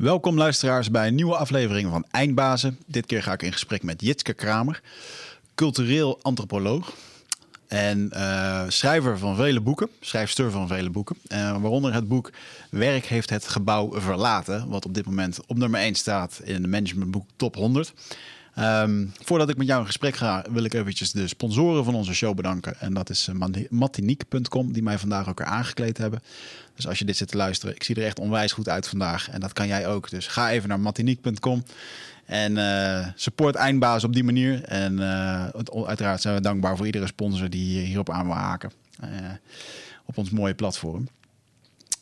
Welkom luisteraars bij een nieuwe aflevering van Eindbazen. Dit keer ga ik in gesprek met Jitske Kramer, cultureel antropoloog en uh, schrijver van vele boeken, schrijfster van vele boeken. Uh, waaronder het boek Werk heeft het gebouw verlaten, wat op dit moment op nummer 1 staat in de managementboek Top 100. Um, voordat ik met jou in gesprek ga, wil ik eventjes de sponsoren van onze show bedanken. En dat is uh, Matinique.com, die mij vandaag ook weer aangekleed hebben. Dus als je dit zit te luisteren, ik zie er echt onwijs goed uit vandaag. En dat kan jij ook. Dus ga even naar matinique.com en uh, support Eindbaas op die manier. En uh, uiteraard zijn we dankbaar voor iedere sponsor die hierop aan wil haken. Op ons mooie platform.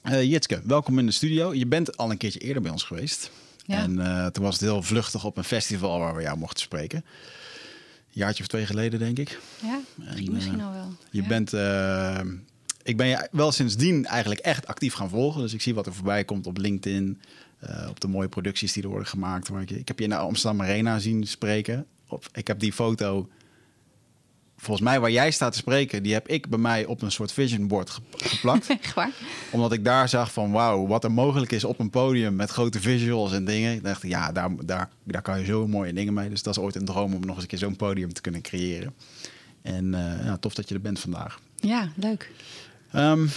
Jitske, welkom in de studio. Je bent al een keertje eerder bij ons geweest. Ja. En toen was het heel vluchtig op een festival waar we jou mochten spreken. Een jaartje of twee geleden, denk ik. Ja, en, misschien al wel. Je ja. bent ik ben je wel sindsdien eigenlijk echt actief gaan volgen. Dus ik zie wat er voorbij komt op LinkedIn. Op de mooie producties die er worden gemaakt. Waar ik, ik heb je in de Amsterdam Arena zien spreken. Op, ik heb die foto, volgens mij waar jij staat te spreken, die heb ik bij mij op een soort vision board geplakt. Echt waar? Omdat ik daar zag van wauw, wat er mogelijk is op een podium met grote visuals en dingen. Ik dacht, ja, daar, daar, daar kan je zo mooie dingen mee. Dus dat is ooit een droom om nog eens een keer zo'n podium te kunnen creëren. En uh, ja, tof dat je er bent vandaag. Ja, leuk. Um,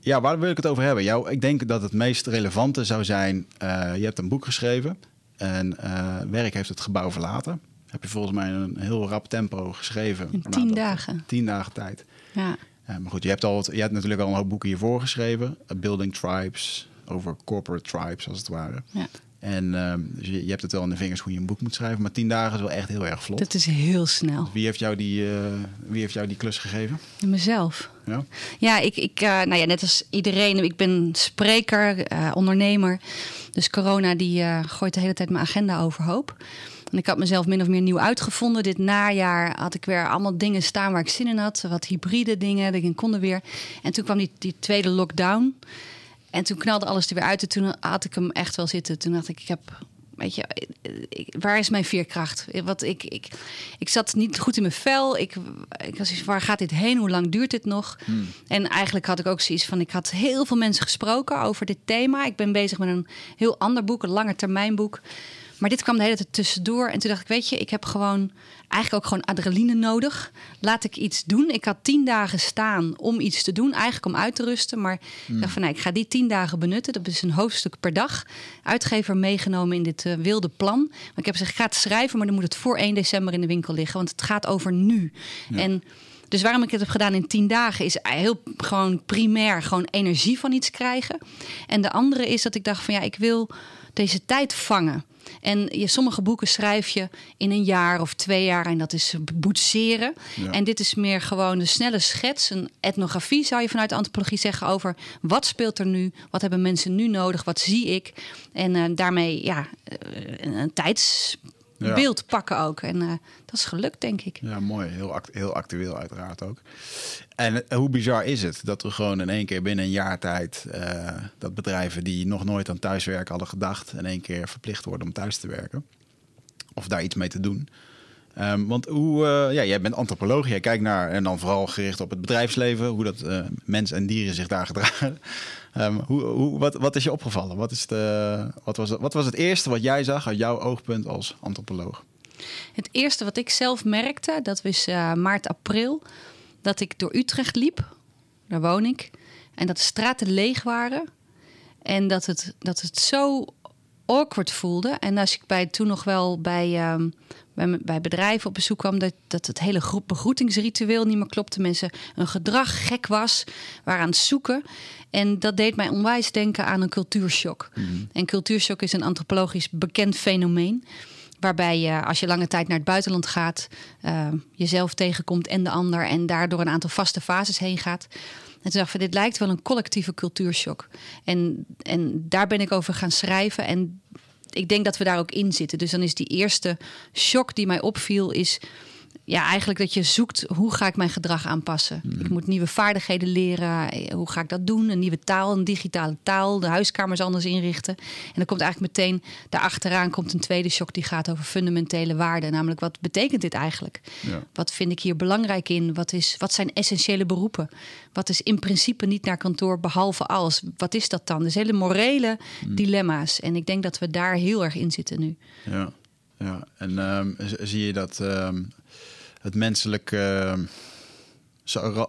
ja, waar wil ik het over hebben? Jou, ik denk dat het meest relevante zou zijn... Uh, je hebt een boek geschreven en uh, Werk heeft het gebouw verlaten. Heb je volgens mij een heel rap tempo geschreven. In tien dagen. Tien dagen tijd. Ja. Uh, maar goed, je hebt, al, je hebt natuurlijk al een hoop boeken hiervoor geschreven. Building Tribes, over corporate tribes als het ware. Ja. En uh, dus je, je, hebt het wel in de vingers hoe je een boek moet schrijven. Maar tien dagen is wel echt heel erg vlot. Dat is heel snel. Wie heeft jou die, uh, wie heeft jou die klus gegeven? Mezelf. Ja, ja ik, ik uh, nou ja, net als iedereen. Ik ben spreker, uh, ondernemer. Dus corona die gooit de hele tijd mijn agenda overhoop. En ik had mezelf min of meer nieuw uitgevonden. Dit najaar had ik weer allemaal dingen staan waar ik zin in had. Wat hybride dingen, dat ik konden weer. En toen kwam die, die tweede lockdown. En toen knalde alles er weer uit. En toen had ik hem echt wel zitten. Toen dacht ik, ik heb weet je, waar is mijn veerkracht? Wat ik, ik, ik zat niet goed in mijn vel. Ik, ik was waar gaat dit heen? Hoe lang duurt dit nog? Hmm. En eigenlijk had ik ook zoiets van: ik had heel veel mensen gesproken over dit thema. Ik ben bezig met een heel ander boek, een lange termijn boek. Maar dit kwam de hele tijd tussendoor. En toen dacht ik, weet je, ik heb gewoon eigenlijk ook gewoon adrenaline nodig. Laat ik iets doen. Ik had tien dagen staan om iets te doen, eigenlijk om uit te rusten. Maar Hmm. ik dacht van, nee, ik ga die tien dagen benutten. Dat is een hoofdstuk per dag. Uitgever meegenomen in dit uh, wilde plan. Maar ik heb gezegd, ik ga het schrijven, maar dan moet het voor 1 december in de winkel liggen. Want het gaat over nu. Ja. En dus waarom ik het heb gedaan in tien dagen is heel gewoon primair gewoon energie van iets krijgen. En de andere is dat ik dacht van ja, ik wil deze tijd vangen. En je, sommige boeken schrijf je in een jaar of twee jaar en dat is boetseren. Ja. En dit is meer gewoon de snelle schets, een etnografie zou je vanuit de antropologie zeggen over wat speelt er nu, wat hebben mensen nu nodig, wat zie ik. En uh, daarmee ja, een, een tijdsbeeld ja. pakken ook. En uh, dat is gelukt, denk ik. Ja, mooi. Heel, act heel actueel uiteraard ook. En uh, hoe bizar is het dat we gewoon in één keer binnen een jaar tijd... Uh, dat bedrijven die nog nooit aan thuiswerken hadden gedacht... in één keer verplicht worden om thuis te werken. Of daar iets mee te doen. Um, want hoe, uh, ja, jij bent antropoloog, jij kijkt naar en dan vooral gericht op het bedrijfsleven, hoe dat uh, mensen en dieren zich daar gedragen. Um, hoe, hoe, wat, wat is je opgevallen? Wat, is de, wat, was, wat was het eerste wat jij zag uit jouw oogpunt als antropoloog? Het eerste wat ik zelf merkte, dat was uh, maart, april, dat ik door Utrecht liep. Daar woon ik. En dat de straten leeg waren. En dat het, dat het zo awkward voelde. En als ik bij, toen nog wel bij, um, bij, bij, bedrijven op bezoek kwam, dat, dat het hele groep begroetingsritueel niet meer klopte. Mensen een gedrag gek was, waren aan het zoeken. En dat deed mij onwijs denken aan een cultuurshock. Mm. En cultuurshock is een antropologisch bekend fenomeen. Waarbij je, als je lange tijd naar het buitenland gaat, uh, jezelf tegenkomt en de ander. En daardoor een aantal vaste fases heen gaat. En toen dacht ik, dit lijkt wel een collectieve cultuurshock. En, en daar ben ik over gaan schrijven. En ik denk dat we daar ook in zitten. Dus dan is die eerste shock die mij opviel, is ja, eigenlijk dat je zoekt hoe ga ik mijn gedrag aanpassen. Mhm. Ik moet nieuwe vaardigheden leren. Eh, Hoe ga ik dat doen? Een nieuwe taal, een digitale taal. De huiskamers anders inrichten. En dan komt eigenlijk meteen daarachteraan komt een tweede shock die gaat over fundamentele waarden. Namelijk wat betekent dit eigenlijk? Ja. Wat vind ik hier belangrijk in? Wat, is, wat zijn essentiële beroepen? Wat is in principe niet naar kantoor behalve als? Wat is dat dan? Dus hele morele dilemma's. En ik denk dat we daar heel erg in zitten nu. Ja, ja. en ehm, zie je dat ehm, het menselijk. ehm, eh,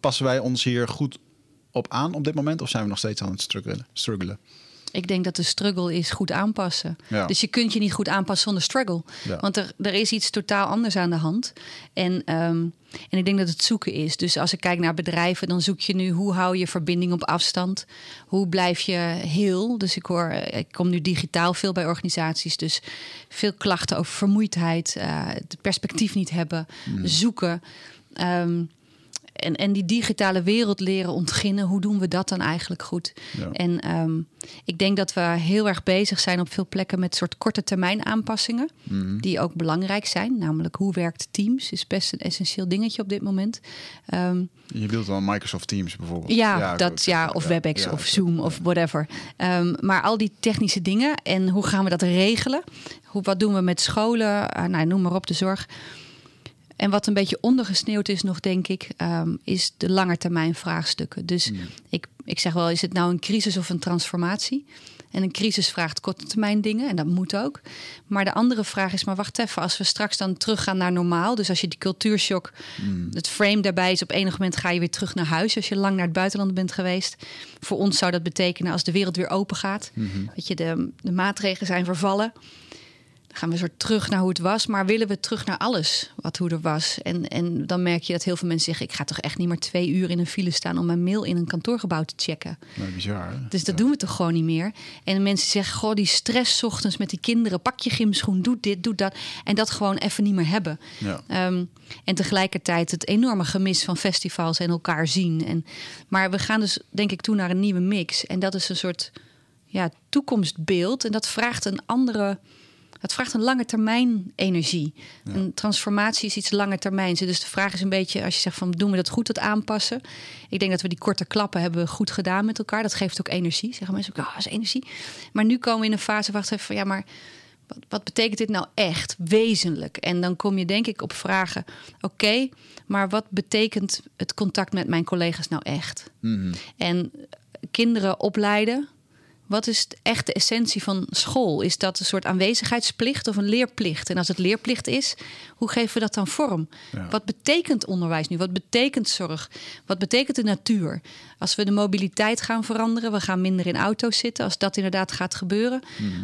passen wij ons hier goed op aan op dit moment? Of zijn we nog steeds aan het struggelen? Ik denk dat de struggle is goed aanpassen. Ja. Dus je kunt je niet goed aanpassen zonder struggle. Ja. Want er, er is iets totaal anders aan de hand. En, ehm, en ik denk dat het zoeken is. Dus als ik kijk naar bedrijven, dan zoek je nu hoe hou je verbinding op afstand? Hoe blijf je heel? Dus ik hoor, eh, ik kom nu digitaal veel bij organisaties. Dus veel klachten over vermoeidheid, eh, het perspectief niet hebben, zoeken. Ehm, en, en die digitale wereld leren ontginnen, hoe doen we dat dan eigenlijk goed? Ja. En ehm, ik denk dat we heel erg bezig zijn op veel plekken met soort korte termijn aanpassingen, die ook belangrijk zijn. Namelijk hoe werkt Teams is best een essentieel dingetje op dit moment. Ehm, Je bedoelt dan Microsoft Teams bijvoorbeeld? ja, dat, ja, of Ja, WebEx of Zoom of whatever. Ehm, maar al die technische dingen en hoe gaan we dat regelen? Hoe, wat doen we met scholen? Eh, nou, noem maar op, de zorg. En wat een beetje ondergesneeuwd is nog, denk ik, ehm, is de langetermijn vraagstukken. Dus ik, ik zeg wel, is het nou een crisis of een transformatie? En een crisis vraagt korte termijn dingen en dat moet ook. Maar de andere vraag is, maar wacht even, als we straks dan teruggaan naar normaal. Dus als je die cultuurshock, het frame daarbij is, op enig moment ga je weer terug naar huis. Als je lang naar het buitenland bent geweest. Voor ons zou dat betekenen als de wereld weer open gaat. Dat je de, de maatregelen zijn vervallen. Dan gaan we soort terug naar hoe het was. Maar willen we terug naar alles wat hoe er was? En, en dan merk je dat heel veel mensen zeggen... ik ga toch echt niet meer twee uur in een file staan... om mijn mail in een kantoorgebouw te checken. Nou, bizar. hè? Dus dat doen we toch gewoon niet meer. En mensen zeggen, goh, die stress ochtends met die kinderen... pak je gymschoen, doe dit, doe dat. En dat gewoon even niet meer hebben. Ja. Ehm, en tegelijkertijd het enorme gemis van festivals en elkaar zien. En, maar we gaan dus, denk ik, toe naar een nieuwe mix. En dat is een soort ja, toekomstbeeld. En dat vraagt een andere... Het vraagt een lange termijn energie. Een transformatie is iets lange termijn. Dus de vraag is een beetje, als je zegt van doen we dat goed, dat aanpassen. Ik denk dat we die korte klappen hebben goed gedaan met elkaar. Dat geeft ook energie. Zeggen mensen ook, oh, dat is energie. Maar nu komen we in een fase, wacht even, van ja, maar wat, wat betekent dit nou echt, wezenlijk? En dan kom je denk ik op vragen, oké, maar wat betekent het contact met mijn collega's nou echt? En kinderen opleiden, wat is de echte essentie van school? Is dat een soort aanwezigheidsplicht of een leerplicht? En als het leerplicht is, hoe geven we dat dan vorm? Ja. Wat betekent onderwijs nu? Wat betekent zorg? Wat betekent de natuur? Als we de mobiliteit gaan veranderen, we gaan minder in auto's zitten. Als dat inderdaad gaat gebeuren,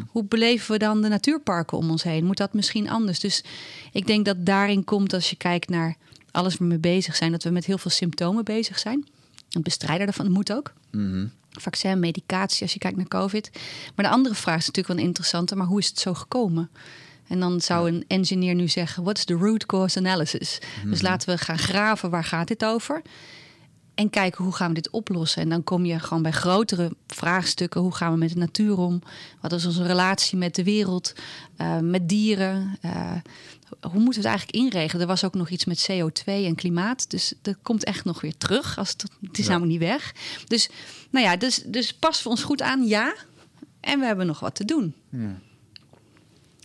hoe beleven we dan de natuurparken om ons heen? Moet dat misschien anders? Dus ik denk dat daarin komt, als je kijkt naar alles waar we mee bezig zijn, dat we met heel veel symptomen bezig zijn. Het bestrijden daarvan moet ook vaccin, medicatie, als je kijkt naar COVID. Maar de andere vraag is natuurlijk wel een interessante, maar hoe is het zo gekomen? En dan zou een engineer nu zeggen, what's the root cause analysis? Dus laten we gaan graven, waar gaat dit over? En kijken hoe gaan we dit oplossen. En dan kom je gewoon bij grotere vraagstukken. Hoe gaan we met de natuur om? Wat is onze relatie met de wereld? eh, met dieren? Eh, hoe moeten we het eigenlijk inregelen? Er was ook nog iets met CO2 en klimaat. Dus dat komt echt nog weer terug. Als het, het is Ja. namelijk niet weg. Dus, nou ja, dus, dus passen we ons goed aan? Ja. En we hebben nog wat te doen.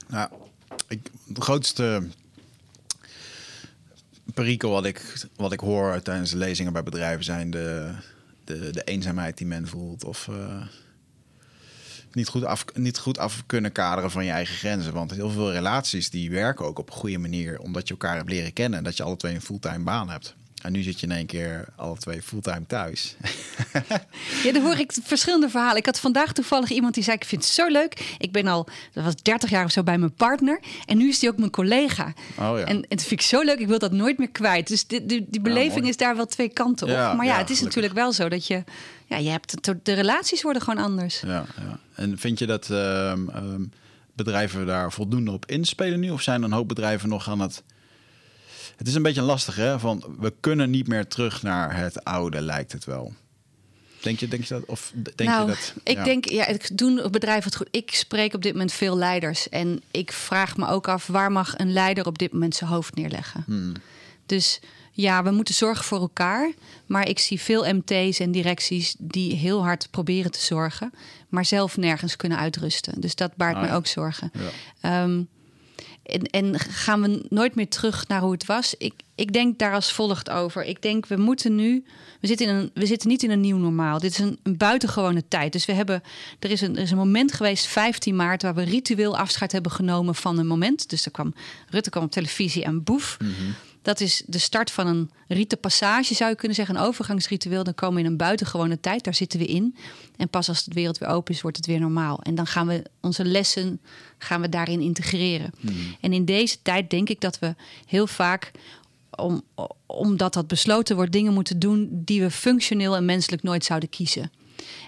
Nou, ik, de grootste perikel wat ik, wat ik hoor tijdens de lezingen bij bedrijven zijn de, de, de eenzaamheid die men voelt. Of eh, niet, goed af, niet goed af kunnen kaderen van je eigen grenzen. Want heel veel relaties die werken ook op een goede manier. Omdat je elkaar hebt leren kennen. En dat je alle twee een fulltime baan hebt. En nu zit je in één keer alle twee fulltime thuis. Ja, dan hoor ik verschillende verhalen. Ik had vandaag toevallig iemand die zei: Ik vind het zo leuk. Ik ben al, dat was 30 jaar of zo bij mijn partner. En nu is die ook mijn collega. Oh ja. En, en dat vind ik zo leuk. Ik wil dat nooit meer kwijt. Dus die, die, die beleving is daar wel twee kanten op. Ja, maar ja, het is gelukkig. natuurlijk wel zo dat je. Ja, je hebt de, relaties worden gewoon anders. Ja, ja. En vind je dat ehm, ehm, bedrijven daar voldoende op inspelen nu? Of zijn er een hoop bedrijven nog aan het... Het is een beetje lastig, hè? Van, we kunnen niet meer terug naar het oude, lijkt het wel. Denk je, denk je dat? Of denk nou, je dat? ik ja. denk, ja, ik doe bedrijf het goed. Ik spreek op dit moment veel leiders. En ik vraag me ook af, waar mag een leider op dit moment zijn hoofd neerleggen? Hmm. Dus ja, we moeten zorgen voor elkaar. Maar ik zie veel MT's en directies die heel hard proberen te zorgen, maar zelf nergens kunnen uitrusten. Dus dat baart Ah, me ook zorgen. Ja. Ehm, en, en gaan we nooit meer terug naar hoe het was? Ik, ik denk daar als volgt over. Ik denk, we moeten nu. We zitten, in een, we zitten niet in een nieuw normaal. Dit is een, een buitengewone tijd. Dus we hebben. Er is, een, er is een moment geweest, 15 maart, waar we ritueel afscheid hebben genomen van een moment. Dus er kwam. Rutte kwam op televisie en boef. Dat is de start van een rite passage, zou je kunnen zeggen. Een overgangsritueel. Dan komen we in een buitengewone tijd. Daar zitten we in. En pas als de wereld weer open is, wordt het weer normaal. En dan gaan we onze lessen gaan we daarin integreren. En in deze tijd denk ik dat we heel vaak, om, omdat dat besloten wordt, dingen moeten doen die we functioneel en menselijk nooit zouden kiezen.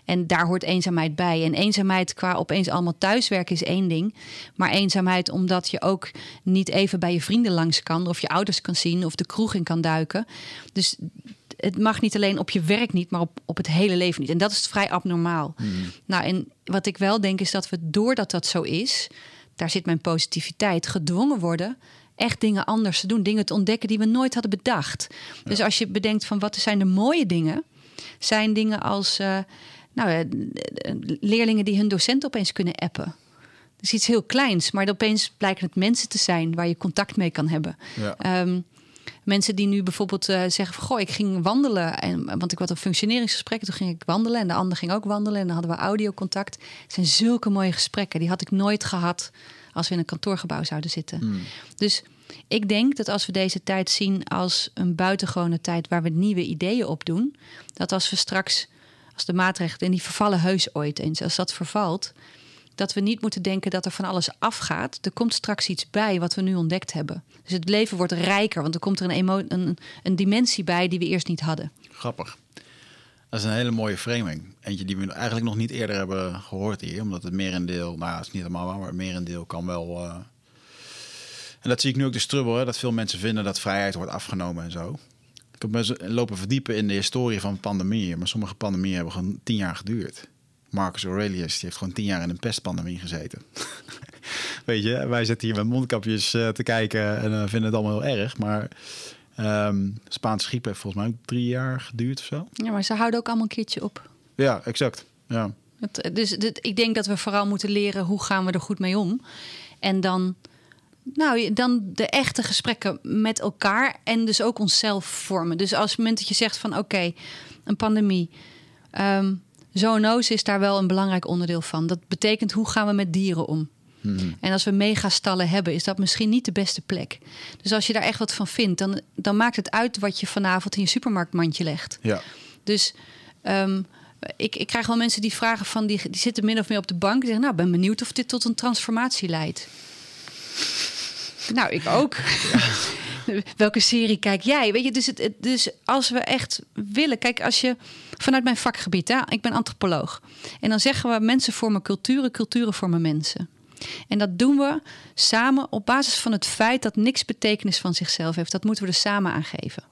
En daar hoort eenzaamheid bij. En eenzaamheid qua opeens allemaal thuiswerken is één ding. Maar eenzaamheid omdat je ook niet even bij je vrienden langs kan... of je ouders kan zien of de kroeg in kan duiken. Dus het mag niet alleen op je werk niet, maar op, op het hele leven niet. En dat is vrij abnormaal. Nou, en wat ik wel denk is dat we, doordat dat zo is... daar zit mijn positiviteit, gedwongen worden echt dingen anders te doen. Dingen te ontdekken die we nooit hadden bedacht. Dus als je bedenkt van wat zijn de mooie dingen... zijn dingen als... eh, nou, leerlingen die hun docent opeens kunnen appen. Dat is iets heel kleins, maar opeens blijken het mensen te zijn waar je contact mee kan hebben. Ja. Ehm, mensen die nu bijvoorbeeld eh, zeggen van... goh, ik ging wandelen, en, want ik had een functioneringsgesprek... toen ging ik wandelen en de ander ging ook wandelen... en dan hadden we audiocontact. Het zijn zulke mooie gesprekken. Die had ik nooit gehad als we in een kantoorgebouw zouden zitten. Dus ik denk dat als we deze tijd zien als een buitengewone tijd... waar we nieuwe ideeën op doen... dat als we straks, als de maatregelen... en die vervallen heus ooit eens, als dat vervalt... dat we niet moeten denken dat er van alles afgaat. Er komt straks iets bij wat we nu ontdekt hebben. Dus het leven wordt rijker, want er komt er een, een, een dimensie bij die we eerst niet hadden. Grappig. Dat is een hele mooie framing. Eentje die we eigenlijk nog niet eerder hebben gehoord hier. Omdat het merendeel, nou het is niet helemaal waar, maar het merendeel kan wel... eh, En dat zie ik nu ook de strubbel, hè, dat veel mensen vinden dat vrijheid wordt afgenomen en zo. Ik heb me zo- lopen verdiepen in de historie van pandemieën. Maar sommige pandemieën hebben gewoon tien jaar geduurd. Marcus Aurelius die heeft gewoon tien jaar in een pestpandemie gezeten. Weet je, wij zitten hier met mondkapjes eh, te kijken en eh, vinden het allemaal heel erg. Maar ehm Spaanse griep heeft volgens mij ook drie jaar geduurd of zo. Ja, maar ze houden ook allemaal een keertje op. Ja, exact. Ja. Het, dus dit, ik denk dat we vooral moeten leren hoe gaan we er goed mee om. En dan, nou, dan de echte gesprekken met elkaar en dus ook onszelf vormen. Dus als het moment dat je zegt van oké, een pandemie. ehm zoonose is daar wel een belangrijk onderdeel van. Dat betekent hoe gaan we met dieren om? En als we megastallen hebben, is dat misschien niet de beste plek. Dus als je daar echt wat van vindt, dan, dan maakt het uit wat je vanavond in je supermarktmandje legt. Ja. Dus ehm, ik, ik krijg wel mensen die vragen van die, die zitten min of meer op de bank. Die zeggen, nou, ben benieuwd of dit tot een transformatie leidt. Nou, ik ook. Welke serie kijk jij? Weet je, dus, het, dus als we echt willen, kijk, als je vanuit mijn vakgebied, hè, ik ben antropoloog. En dan zeggen we mensen vormen culturen, culturen vormen mensen. En dat doen we samen op basis van het feit dat niks betekenis van zichzelf heeft. Dat moeten we er samen aan geven.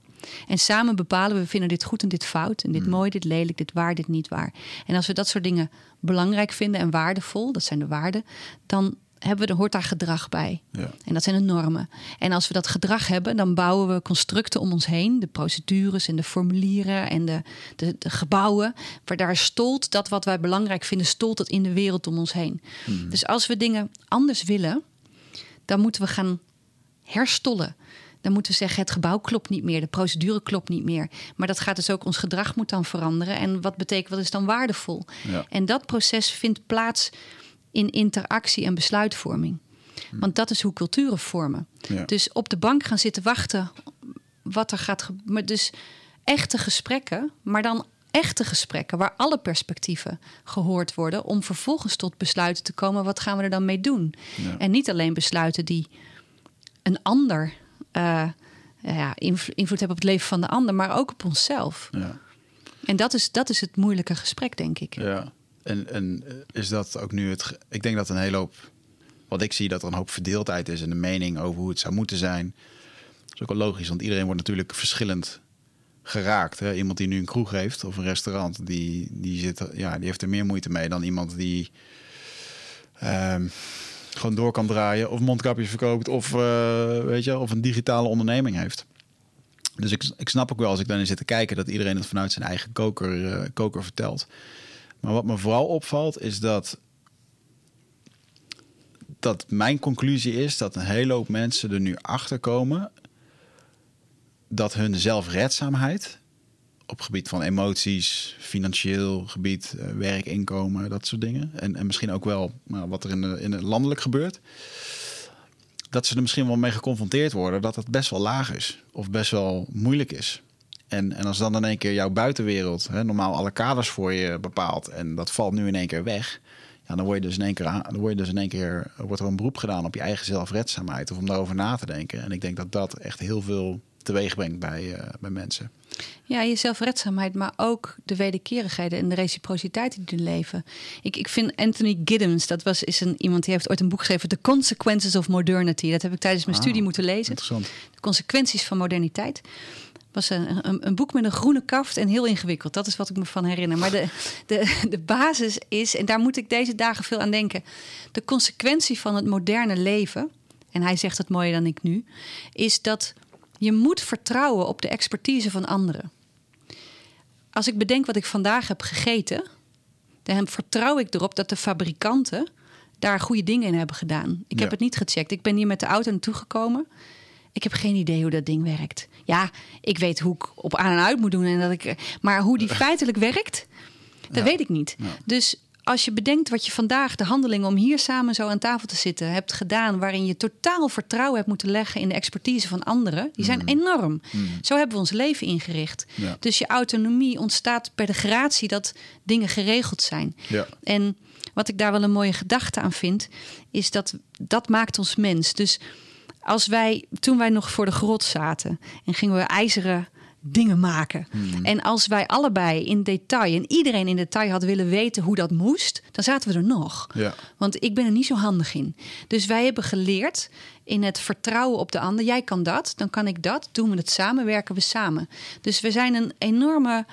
En samen bepalen we, we vinden dit goed en dit fout. En dit mooi, dit lelijk, dit waar, dit niet waar. En als we dat soort dingen belangrijk vinden en waardevol, dat zijn de waarden, dan hebben we, er hoort daar gedrag bij. Ja. En dat zijn de normen. En als we dat gedrag hebben, dan bouwen we constructen om ons heen. De procedures en de formulieren en de, de, de gebouwen. Waar daar stolt dat wat wij belangrijk vinden, stolt het in de wereld om ons heen. Dus als we dingen anders willen, dan moeten we gaan herstollen. Dan moeten we zeggen, het gebouw klopt niet meer, de procedure klopt niet meer. Maar dat gaat dus ook, ons gedrag moet dan veranderen. En wat betekent, wat is dan waardevol? Ja. En dat proces vindt plaats in interactie en besluitvorming. Want dat is hoe culturen vormen. Ja. Dus op de bank gaan zitten wachten wat er gaat gebeuren. Dus echte gesprekken, maar dan echte gesprekken waar alle perspectieven gehoord worden om vervolgens tot besluiten te komen. Wat gaan we er dan mee doen? Ja. En niet alleen besluiten die een ander eh, ja, invlo- invloed hebben op het leven van de ander, maar ook op onszelf. Ja. En dat is, dat is het moeilijke gesprek, denk ik. Ja, en, en eh, is dat ook nu het... Ik denk dat een hele hoop... Wat ik zie, dat er een hoop verdeeldheid is in de mening over hoe het zou moeten zijn. Dat is ook wel logisch, want iedereen wordt natuurlijk verschillend geraakt. Hè? Iemand die nu een kroeg heeft of een restaurant, die, die, zit, ja, die heeft er meer moeite mee dan iemand die ehm, gewoon door kan draaien of mondkapjes verkoopt of, eh, weet je, of een digitale onderneming heeft. Dus ik, ik snap ook wel als ik daarin zit te kijken dat iedereen het vanuit zijn eigen koker, eh, koker vertelt. Maar wat me vooral opvalt is dat, dat mijn conclusie is dat een hele hoop mensen er nu achter komen dat hun zelfredzaamheid op gebied van emoties, financieel gebied, uh, werk, inkomen, dat soort dingen. En, en misschien ook wel nou, wat er in, in het landelijk gebeurt. Dat ze er misschien wel mee geconfronteerd worden dat het best wel laag is. Of best wel moeilijk is. En, en als dan in één keer jouw buitenwereld, hè, normaal alle kaders voor je bepaalt. En dat valt nu in één keer weg. Ja, dan word je dus in één keer, dan word je dus in één keer wordt er een beroep gedaan op je eigen zelfredzaamheid. Of om daarover na te denken. En ik denk dat dat echt heel veel teweeg brengt bij, uh, bij mensen. Ja, je zelfredzaamheid, maar ook de wederkerigheden en de reciprociteit die er leven. Ik, ik vind Anthony Giddens, dat was, is een, iemand die heeft ooit een boek geschreven, The Consequences of Modernity. Dat heb ik tijdens mijn ah, studie moeten lezen. Interessant. De consequenties van moderniteit was een, een, een, boek met een groene kaft en heel ingewikkeld. Dat is wat ik me van herinner. Maar de, de, de basis is, en daar moet ik deze dagen veel aan denken, de consequentie van het moderne leven, en hij zegt het mooier dan ik nu, is dat je moet vertrouwen op de expertise van anderen. Als ik bedenk wat ik vandaag heb gegeten, dan vertrouw ik erop dat de fabrikanten daar goede dingen in hebben gedaan. Ik heb het niet gecheckt. Ik ben hier met de auto naartoe gekomen. Ik heb geen idee hoe dat ding werkt. Ja, ik weet hoe ik op aan en uit moet doen. En dat ik, maar hoe die feitelijk werkt, dat weet ik niet. Dus als je bedenkt wat je vandaag, de handeling om hier samen zo aan tafel te zitten, hebt gedaan, waarin je totaal vertrouwen hebt moeten leggen in de expertise van anderen, die zijn mm. enorm. Mm. Zo hebben we ons leven ingericht. Dus je autonomie ontstaat per de gratie dat dingen geregeld zijn. Ja. En wat ik daar wel een mooie gedachte aan vind, is dat dat maakt ons mens. Dus als wij, toen wij nog voor de grot zaten en gingen we ijzeren dingen maken. Hmm. En als wij allebei in detail en iedereen in detail had willen weten hoe dat moest, dan zaten we er nog. Ja. Want ik ben er niet zo handig in. Dus wij hebben geleerd in het vertrouwen op de ander. Jij kan dat, dan kan ik dat. Doen we het samen, werken we samen. Dus we zijn een enorme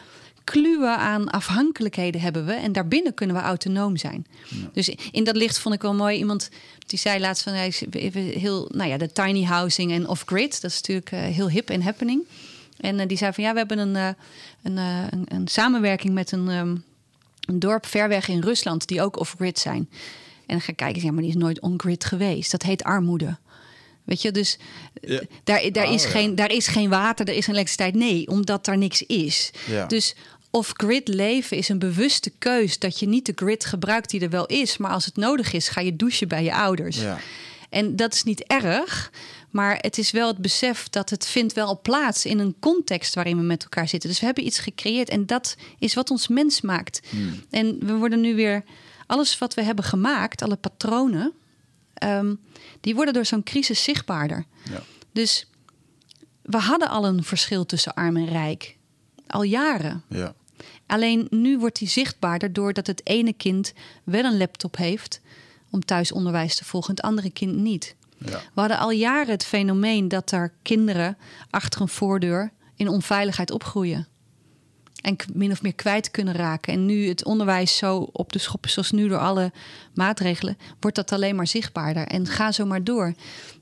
kluwe aan afhankelijkheden hebben we. En daarbinnen kunnen we autonoom zijn. Dus in dat licht vond ik wel mooi. Iemand die zei laatst van hij heel, nou ja, de tiny housing en off-grid. Dat is natuurlijk uh, heel hip en happening. En uh, die zei van ja, we hebben een, uh, een, een, een, samenwerking met een, um, een dorp ver weg in Rusland die ook off-grid zijn. En dan ga ik kijken, ja, maar die is nooit on-grid geweest. Dat heet armoede. Weet je, dus ja. daar, daar, oh, is geen, daar is geen water, er is geen elektriciteit. Nee, omdat daar niks is. Ja. Dus off-grid leven is een bewuste keus dat je niet de grid gebruikt die er wel is, maar als het nodig is, ga je douchen bij je ouders. Ja. En dat is niet erg, maar het is wel het besef dat het vindt wel plaats in een context waarin we met elkaar zitten. Dus we hebben iets gecreëerd en dat is wat ons mens maakt. Hmm. En we worden nu weer alles wat we hebben gemaakt, alle patronen, um, die worden door zo'n crisis zichtbaarder. Ja. Dus we hadden al een verschil tussen arm en rijk. Al jaren. Ja. Alleen nu wordt die zichtbaarder doordat het ene kind wel een laptop heeft om thuisonderwijs te volgen, het andere kind niet. Ja. We hadden al jaren het fenomeen dat er kinderen achter een voordeur in onveiligheid opgroeien. En min of meer kwijt kunnen raken. En nu het onderwijs zo op de schop is, zoals nu door alle maatregelen, wordt dat alleen maar zichtbaarder. En ga zo maar door.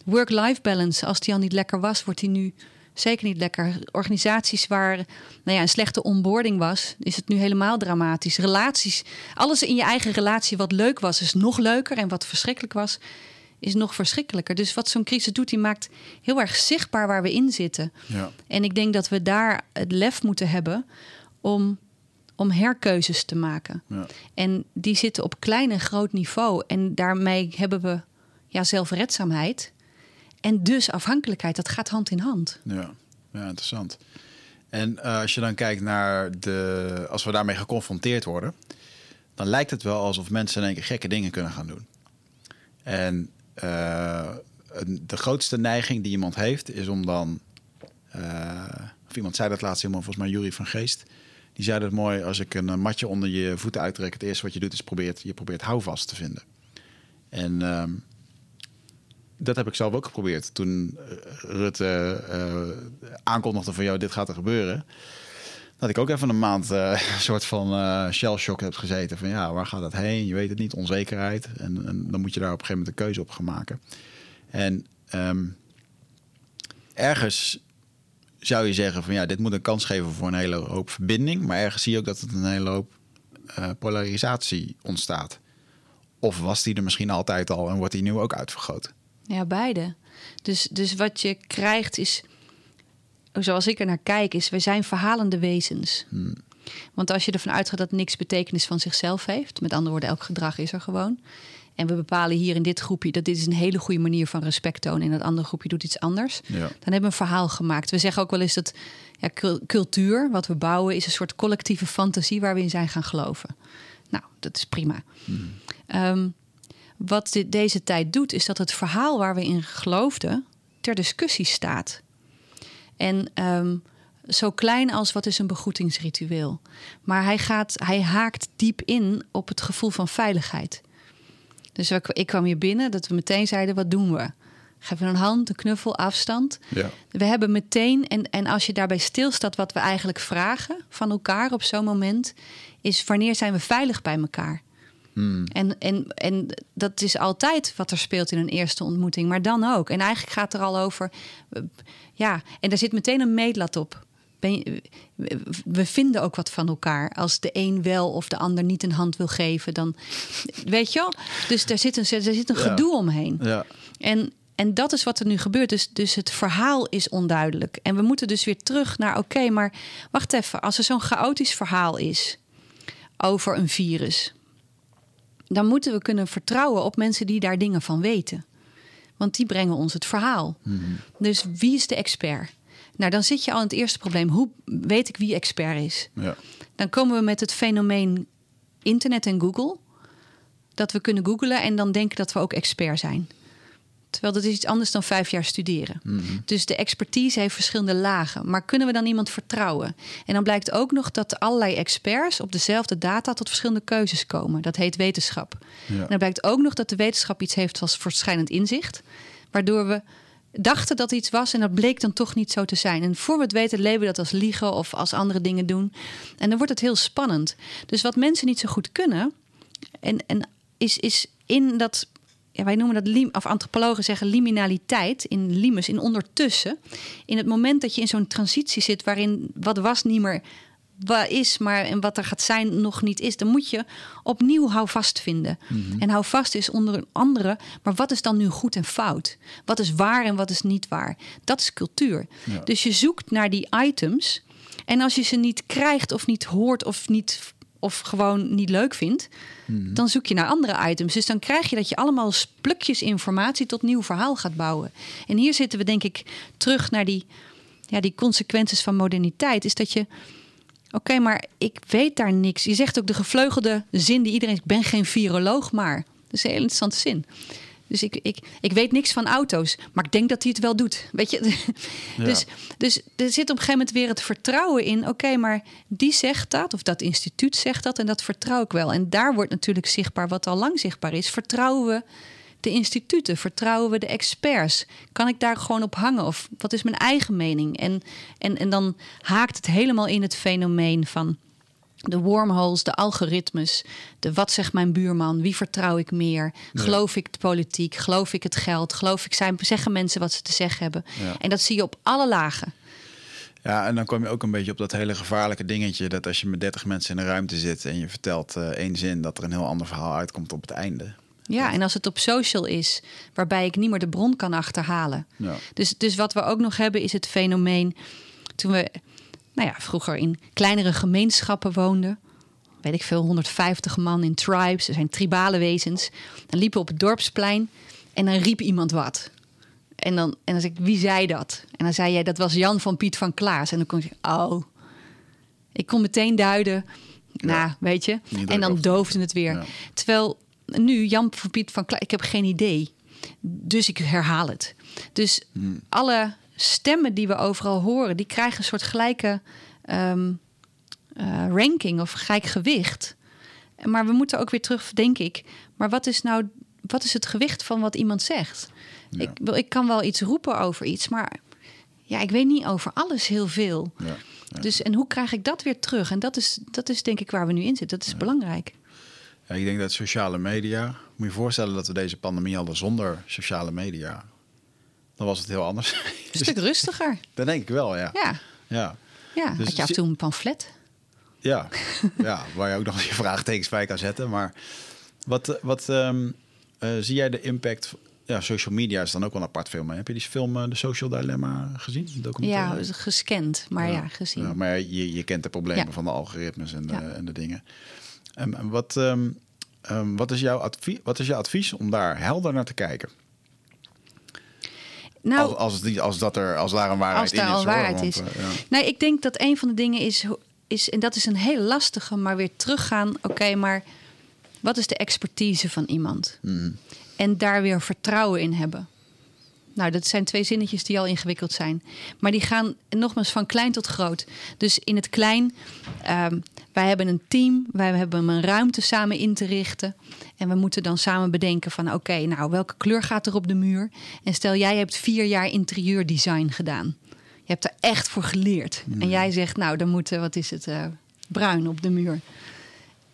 Work-life balance, als die al niet lekker was, wordt die nu zeker niet lekker. Organisaties waar nou ja, een slechte onboarding was, is het nu helemaal dramatisch. Relaties, alles in je eigen relatie wat leuk was, is nog leuker. En wat verschrikkelijk was, is nog verschrikkelijker. Dus wat zo'n crisis doet, die maakt heel erg zichtbaar waar we in zitten. Ja. En ik denk dat we daar het lef moeten hebben om, om herkeuzes te maken. Ja. En die zitten op klein en groot niveau. En daarmee hebben we ja, zelfredzaamheid. En dus afhankelijkheid, dat gaat hand in hand. Ja, ja interessant. En uh, als je dan kijkt naar de. Als we daarmee geconfronteerd worden, dan lijkt het wel alsof mensen in één keer gekke dingen kunnen gaan doen. En uh, de grootste neiging die iemand heeft, is om dan. Uh, of iemand zei dat laatst helemaal, volgens mij Jury van Geest. Die zei dat mooi, als ik een matje onder je voeten uittrek, het eerste wat je doet is probeert, je probeert houvast te vinden. En uh, dat heb ik zelf ook geprobeerd. Toen Rutte uh, aankondigde van jou, dit gaat er gebeuren. dat ik ook even een maand eh, een soort van eh shell shock heb gezeten. Van ja, waar gaat dat heen? Je weet het niet, onzekerheid. En, dan moet je daar op een gegeven moment een keuze op gaan maken. En ehm, ergens zou je zeggen van ja, dit moet een kans geven voor een hele hoop verbinding. Maar ergens zie je ook dat het een hele hoop eh, polarisatie ontstaat. Of was die er misschien altijd al en wordt die nu ook uitvergroot? Ja, beide. Dus, dus wat je krijgt is, zoals ik er naar kijk, is we zijn verhalende wezens. Want als je ervan uitgaat dat niks betekenis van zichzelf heeft, met andere woorden, elk gedrag is er gewoon. En we bepalen hier in dit groepje dat dit is een hele goede manier van respect tonen en dat andere groepje doet iets anders. Ja. Dan hebben we een verhaal gemaakt. We zeggen ook wel eens dat ja, cul- cultuur, wat we bouwen, is een soort collectieve fantasie waar we in zijn gaan geloven. Nou, dat is prima. Ehm, wat dit, deze tijd doet, is dat het verhaal waar we in geloofden ter discussie staat. En ehm, zo klein als wat is een begroetingsritueel. Maar hij, gaat, hij haakt diep in op het gevoel van veiligheid. Dus ik kwam hier binnen dat we meteen zeiden: wat doen we? We een hand, een knuffel, afstand. Ja. We hebben meteen, en, en als je daarbij stilstaat, wat we eigenlijk vragen van elkaar op zo'n moment, is wanneer zijn we veilig bij elkaar? En, en, en dat is altijd wat er speelt in een eerste ontmoeting, maar dan ook. En eigenlijk gaat het er al over, eh, ja, en daar zit meteen een meetlat op. Ben je- we- vinden ook wat van elkaar. Als de een wel of de ander niet een hand wil geven, dan weet je wel. Dus daar zit een, er zit een Ja. gedoe omheen. Ja. En, en dat is wat er nu gebeurt. Dus, dus het verhaal is onduidelijk. En we moeten dus weer terug naar: oké, maar wacht even. Als er zo'n chaotisch verhaal is over een virus, dan moeten we kunnen vertrouwen op mensen die daar dingen van weten. Want die brengen ons het verhaal. Dus wie is de expert? Nou, dan zit je al in het eerste probleem. Hoe weet ik wie expert is? Ja. Dan komen we met het fenomeen internet en Google. Dat we kunnen googlen en dan denken dat we ook expert zijn. Terwijl dat is iets anders dan vijf jaar studeren. Dus de expertise heeft verschillende lagen. Maar kunnen we dan iemand vertrouwen? En dan blijkt ook nog dat allerlei experts op dezelfde data tot verschillende keuzes komen. Dat heet wetenschap. Ja. En dan blijkt ook nog dat de wetenschap iets heeft als verschijnend inzicht. Waardoor we dachten dat iets was en dat bleek dan toch niet zo te zijn. En voor we het weten leven we dat als liegen of als andere dingen doen. En dan wordt het heel spannend. Dus wat mensen niet zo goed kunnen, en, en is, is in dat, ja, wij noemen dat, lim, of antropologen zeggen liminaliteit, in limus, in ondertussen. In het moment dat je in zo'n transitie zit waarin wat was niet meer wat is, maar en wat er gaat zijn nog niet is, dan moet je opnieuw houvast vinden. En houvast is onder andere, maar wat is dan nu goed en fout? Wat is waar en wat is niet waar? Dat is cultuur. Ja. Dus je zoekt naar die items. En als je ze niet krijgt of niet hoort of niet of gewoon niet leuk vindt, dan zoek je naar andere items. Dus dan krijg je dat je allemaal plukjes informatie tot nieuw verhaal gaat bouwen. En hier zitten we denk ik terug naar die, ja, die consequenties van moderniteit. Is dat je, oké, maar ik weet daar niks. Je zegt ook de gevleugelde zin die iedereen, ik ben geen viroloog, maar. Dat is een heel interessante zin. Dus ik, ik, ik weet niks van auto's, maar ik denk dat hij het wel doet. Weet je? Dus, dus er zit op een gegeven moment weer het vertrouwen in. Oké, maar die zegt dat, of dat instituut zegt dat, en dat vertrouw ik wel. En daar wordt natuurlijk zichtbaar wat al lang zichtbaar is. Vertrouwen we de instituten? Vertrouwen we de experts? Kan ik daar gewoon op hangen? Of wat is mijn eigen mening? En, en, en dan haakt het helemaal in het fenomeen van de wormholes, de algoritmes, de wat zegt mijn buurman, wie vertrouw ik meer, geloof ik de politiek, geloof ik het geld, geloof ik zijn, zeggen mensen wat ze te zeggen hebben. Ja. En dat zie je op alle lagen. Ja, en dan kom je ook een beetje op dat hele gevaarlijke dingetje... dat als je met 30 mensen in een ruimte zit en je vertelt eh, één zin... dat er een heel ander verhaal uitkomt op het einde. Ja, en als het op social is, waarbij ik niet meer de bron kan achterhalen. Ja. Dus, dus wat we ook nog hebben is het fenomeen toen we nou ja, vroeger in kleinere gemeenschappen woonden. Weet ik veel, 150 man in tribes, er zijn tribale wezens. Dan liepen we op het dorpsplein en dan riep iemand wat. En dan, en dan zei ik, wie zei dat? En dan zei jij, dat was Jan van Piet van Klaas. En dan kon ik, oh, ik kon meteen duiden. Nou, weet je. En dan doofde het weer. Ja. Terwijl nu, Jan van Piet van Klaas, ik heb geen idee. Dus ik herhaal het. Dus alle stemmen die we overal horen, die krijgen een soort gelijke ehm, eh, ranking of gelijk gewicht. Maar we moeten ook weer terug, denk ik. Maar wat is nou, wat is het gewicht van wat iemand zegt? Ja. Ik, wil- ik kan wel iets roepen over iets, maar ja, ik weet niet over alles heel veel. Ja. Dus, en hoe krijg ik dat weer terug? En dat is, dat is denk ik waar we nu in zitten. Dat is belangrijk. Ja, ik denk dat sociale media... Moet je voorstellen dat we deze pandemie hadden zonder sociale media. Dan was het heel anders. Een stuk rustiger. Dat denk ik wel, ja. Ja, Ja, ja. Dus had je af en toe een pamflet? ja. ja waar je ook nog je vraagtekens bij kan zetten. Maar wat, wat ehm, eh, zie jij de impact... Ja, social media is dan ook wel een apart film. hè? Heb je die film eh, The Social Dilemma gezien? Ja, gescand, maar ja, gezien. Ja, maar je, je kent de problemen Ja. van de algoritmes en de, en de dingen. En, en wat, ehm, ehm, wat, is jouw advies, wat is jouw advies om daar helder naar te kijken? Nou, als, als, het niet, als, dat er, als daar een waarheid als daar in is. hoor, want, eh, ja. Nee, ik denk dat een van de dingen is, is en dat is een hele lastige, maar weer teruggaan. Oké, maar wat is de expertise van iemand? Mhm. En daar weer vertrouwen in hebben. Nou, dat zijn twee zinnetjes die al ingewikkeld zijn. Maar die gaan nogmaals van klein tot groot. Dus in het klein, ehm, wij hebben een team, wij hebben een ruimte samen in te richten. En we moeten dan samen bedenken van oké, nou welke kleur gaat er op de muur? En stel jij hebt vier jaar interieurdesign gedaan. Je hebt er echt voor geleerd. En jij zegt nou, dan moet, wat is het, eh, bruin op de muur.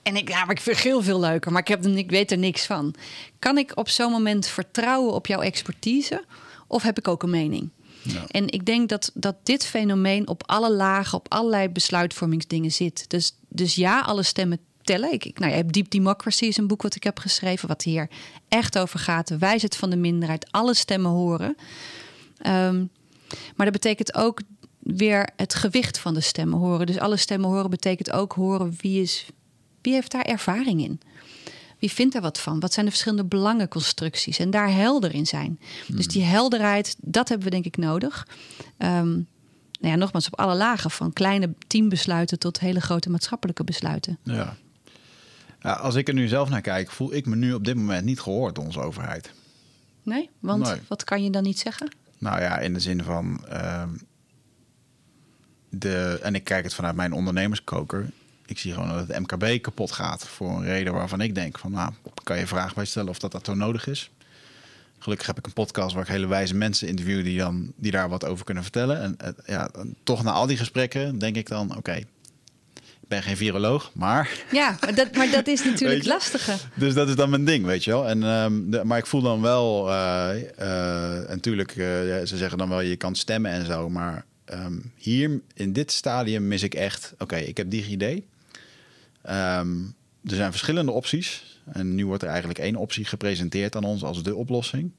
En ik, ja, maar ik vind geel veel leuker, maar ik, heb, ik weet er niks van. Kan ik op zo'n moment vertrouwen op jouw expertise? Of heb ik ook een mening? Ja. En ik denk dat, dat dit fenomeen op alle lagen, op allerlei besluitvormingsdingen zit. Dus, dus ja, alle stemmen tellen. Ik, ik, nou, ja, Deep Democracy is een boek wat ik heb geschreven, wat hier echt over gaat. De wijsheid van de minderheid, alle stemmen horen. Ehm, maar dat betekent ook weer het gewicht van de stemmen horen. Dus alle stemmen horen betekent ook horen wie, is, wie heeft daar ervaring in. Wie vindt daar wat van? Wat zijn de verschillende belangenconstructies? En daar helder in zijn. Dus die helderheid, dat hebben we denk ik nodig. Ehm, nou ja, nogmaals, op alle lagen. Van kleine teambesluiten tot hele grote maatschappelijke besluiten. Ja. Ja, als ik er nu zelf naar kijk, voel ik me nu op dit moment niet gehoord door onze overheid. Nee? Want Nee. wat kan je dan niet zeggen? Nou ja, in de zin van. ehm, de, en ik kijk het vanuit mijn ondernemerskoker. Ik zie gewoon dat het MKB kapot gaat. Voor een reden waarvan ik denk: van nou, kan je vragen bij stellen of dat dat zo nodig is. Gelukkig heb ik een podcast waar ik hele wijze mensen interview die, dan, die daar wat over kunnen vertellen. En eh, ja, toch na al die gesprekken denk ik dan: oké, ik ben geen viroloog, maar Ja, maar dat, maar dat is natuurlijk Weet het je? lastige. dus dat is dan mijn ding, weet je wel. En, ehm, de, maar ik voel dan wel, eh, eh, en natuurlijk, ze zeggen dan wel je kan stemmen en zo. Maar ehm, hier in dit stadium mis ik echt, oké, ik heb DigiD. Ehm er zijn verschillende opties. En nu wordt er eigenlijk één optie gepresenteerd aan ons als de oplossing.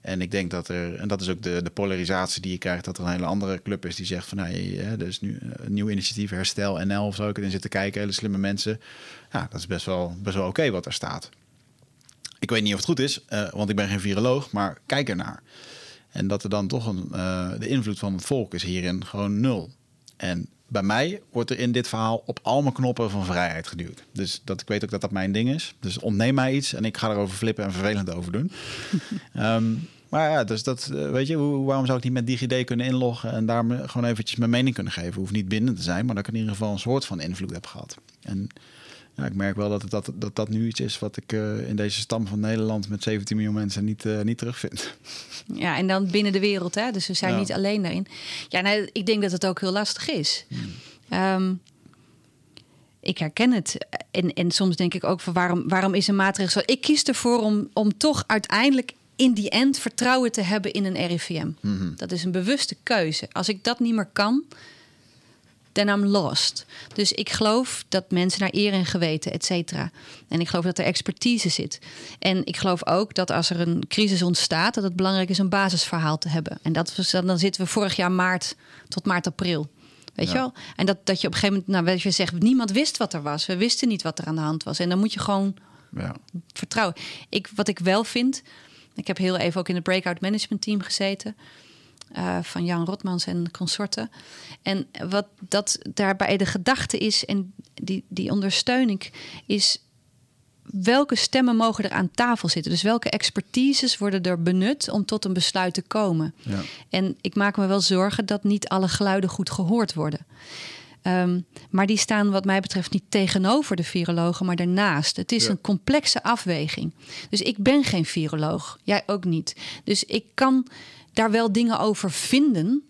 En ik denk dat er, en dat is ook de, de polarisatie die je krijgt, dat er een hele andere club is die zegt van nee, hè, er is nu een nieuw initiatief, Herstel NL of zo, ik in zitten kijken, hele slimme mensen. Ja, dat is best wel, best wel oké wat er staat. Ik weet niet of het goed is, eh, want ik ben geen viroloog, maar kijk ernaar. En dat er dan toch een, eh, de invloed van het volk is hierin gewoon nul. En bij mij wordt er in dit verhaal op al mijn knoppen van vrijheid geduwd. Dus dat, ik weet ook dat dat mijn ding is. Dus ontneem mij iets en ik ga erover flippen en vervelend over doen. Ehm, maar ja, dus dat, eh, weet je, hoe, waarom zou ik niet met DigiD kunnen inloggen en daar gewoon eventjes mijn mening kunnen geven? Hoeft niet binnen te zijn, maar dat ik in ieder geval een soort van invloed heb gehad. En ja, ik merk wel dat, het, dat, dat dat nu iets is wat ik eh, in deze stam van Nederland met 17 miljoen mensen niet, eh, niet terugvind. Ja, en dan binnen de wereld, hè? dus we zijn Ja. niet alleen daarin. Ja, nee, ik denk dat het ook heel lastig is. Ehm, ik herken het. En, en soms denk ik ook van waarom, waarom is een maatregel zo? Ik kies ervoor om, om toch uiteindelijk in die end vertrouwen te hebben in een RIVM. Dat is een bewuste keuze. Als ik dat niet meer kan, then I'm lost. Dus ik geloof dat mensen naar eer en geweten, et cetera. En ik geloof dat er expertise zit. En ik geloof ook dat als er een crisis ontstaat, dat het belangrijk is een basisverhaal te hebben. En dat was, dan zitten we vorig jaar maart tot maart, april. Weet Ja. je wel? En dat, dat je op een gegeven moment, nou, weet je zegt, niemand wist wat er was. We wisten niet wat er aan de hand was. En dan moet je gewoon Ja. vertrouwen. Ik, wat ik wel vind, ik heb heel even ook in het breakout management team gezeten. Eh, van Jan Rotmans en consorten. En wat dat daarbij de gedachte is, en die, die ondersteun ik, is welke stemmen mogen er aan tafel zitten? Dus welke expertises worden er benut om tot een besluit te komen? Ja. En ik maak me wel zorgen dat niet alle geluiden goed gehoord worden. Ehm, maar die staan wat mij betreft niet tegenover de virologen, maar daarnaast. Het is Ja. een complexe afweging. Dus ik ben geen viroloog, jij ook niet. Dus ik kan daar wel dingen over vinden,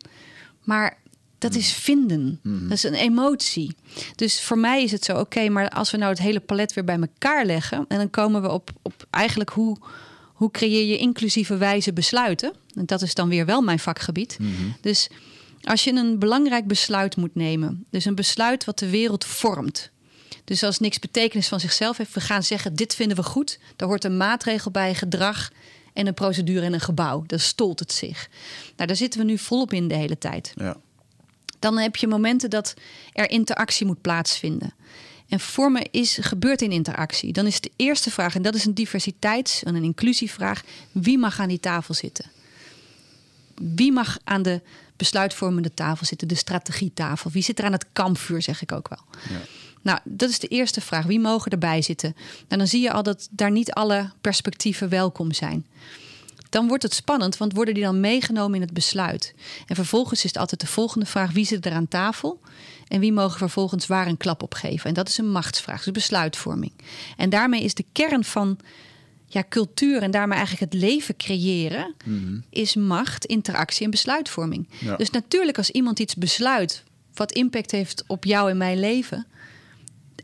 maar Dat is vinden. Dat is een emotie. Dus voor mij is het zo, oké, maar als we nou het hele palet weer bij elkaar leggen... en dan komen we op, op eigenlijk hoe, hoe creëer je inclusieve wijze besluiten. En dat is dan weer wel mijn vakgebied. Dus als je een belangrijk besluit moet nemen... dus een besluit wat de wereld vormt... Dus als niks betekenis van zichzelf heeft, we gaan zeggen: dit vinden we goed. Daar hoort een maatregel bij, gedrag en een procedure en een gebouw. Dan stolt het zich. Nou, daar zitten we nu volop in de hele tijd. Ja. Dan heb je momenten dat er interactie moet plaatsvinden. En vormen is, gebeurt in interactie. Dan is de eerste vraag, en dat is een diversiteits- en een inclusievraag: wie mag aan die tafel zitten? Wie mag aan de besluitvormende tafel zitten, de strategietafel? Wie zit er aan het kampvuur, zeg ik ook wel. Ja. Nou, dat is de eerste vraag. Wie mogen erbij zitten? Nou, dan zie je al dat daar niet alle perspectieven welkom zijn. Dan wordt het spannend, want worden die dan meegenomen in het besluit? En vervolgens is het altijd de volgende vraag: wie zit er aan tafel? En wie mogen vervolgens waar een klap op geven? En dat is een machtsvraag, dus besluitvorming. En daarmee is de kern van ja, cultuur en daarmee eigenlijk het leven creëren, is macht, interactie en besluitvorming. Ja. Dus natuurlijk, als iemand iets besluit wat impact heeft op jou en mijn leven.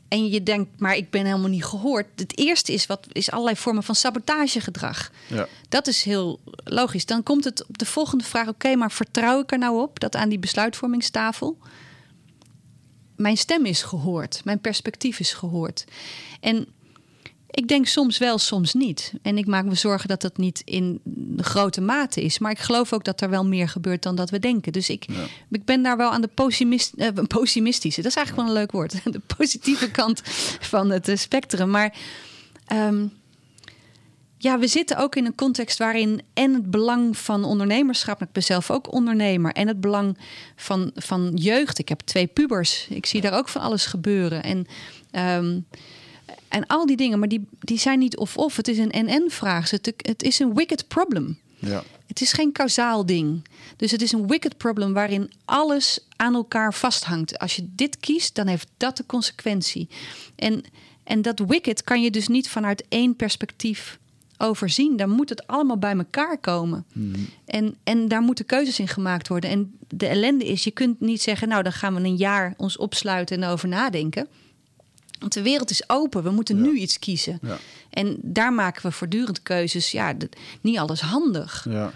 En je denkt, maar ik ben helemaal niet gehoord. Het eerste is, wat, is allerlei vormen van sabotagegedrag. Ja. Dat is heel logisch. Dan komt het op de volgende vraag: oké, maar vertrouw ik er nou op dat aan die besluitvormingstafel mijn stem is gehoord, mijn perspectief is gehoord? En ik denk soms wel, soms niet. En ik maak me zorgen dat dat niet in grote mate is. Maar ik geloof ook dat er wel meer gebeurt dan dat we denken. Dus ik, Ja. ik ben daar wel aan de pessimist, eh, pessimistische. Dat is eigenlijk wel een leuk woord. De positieve kant van het eh, spectrum. Maar ehm, ja, we zitten ook in een context waarin en het belang van ondernemerschap, ik ben zelf ook ondernemer, en het belang van, van jeugd. Ik heb twee pubers. Ik zie daar ook van alles gebeuren. En, ehm, en al die dingen, maar die, die zijn niet of-of. Het is een en-en-vraag. Het, het is een wicked problem. Ja. Het is geen kausaal ding. Dus het is een wicked problem waarin alles aan elkaar vasthangt. Als je dit kiest, dan heeft dat de consequentie. En, en dat wicked kan je dus niet vanuit één perspectief overzien. Dan moet het allemaal bij elkaar komen. En, en daar moeten keuzes in gemaakt worden. En de ellende is, je kunt niet zeggen... nou, dan gaan we een jaar ons opsluiten en over nadenken. Want de wereld is open. We moeten Ja. nu iets kiezen. Ja. En daar maken we voortdurend keuzes. Ja, niet alles handig. Ja.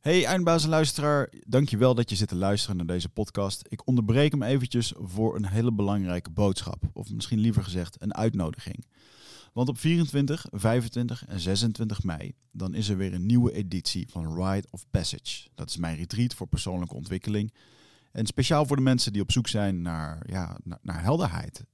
Hey eindbaas en luisteraar, dankjewel dat je zit te luisteren naar deze podcast. Ik onderbreek hem eventjes voor een hele belangrijke boodschap. Of misschien liever gezegd een uitnodiging. Want op 24, 25 en 26 mei, dan is er weer een nieuwe editie van Rite of Passage. Dat is mijn retreat voor persoonlijke ontwikkeling. En speciaal voor de mensen die op zoek zijn naar, ja, naar, naar helderheid.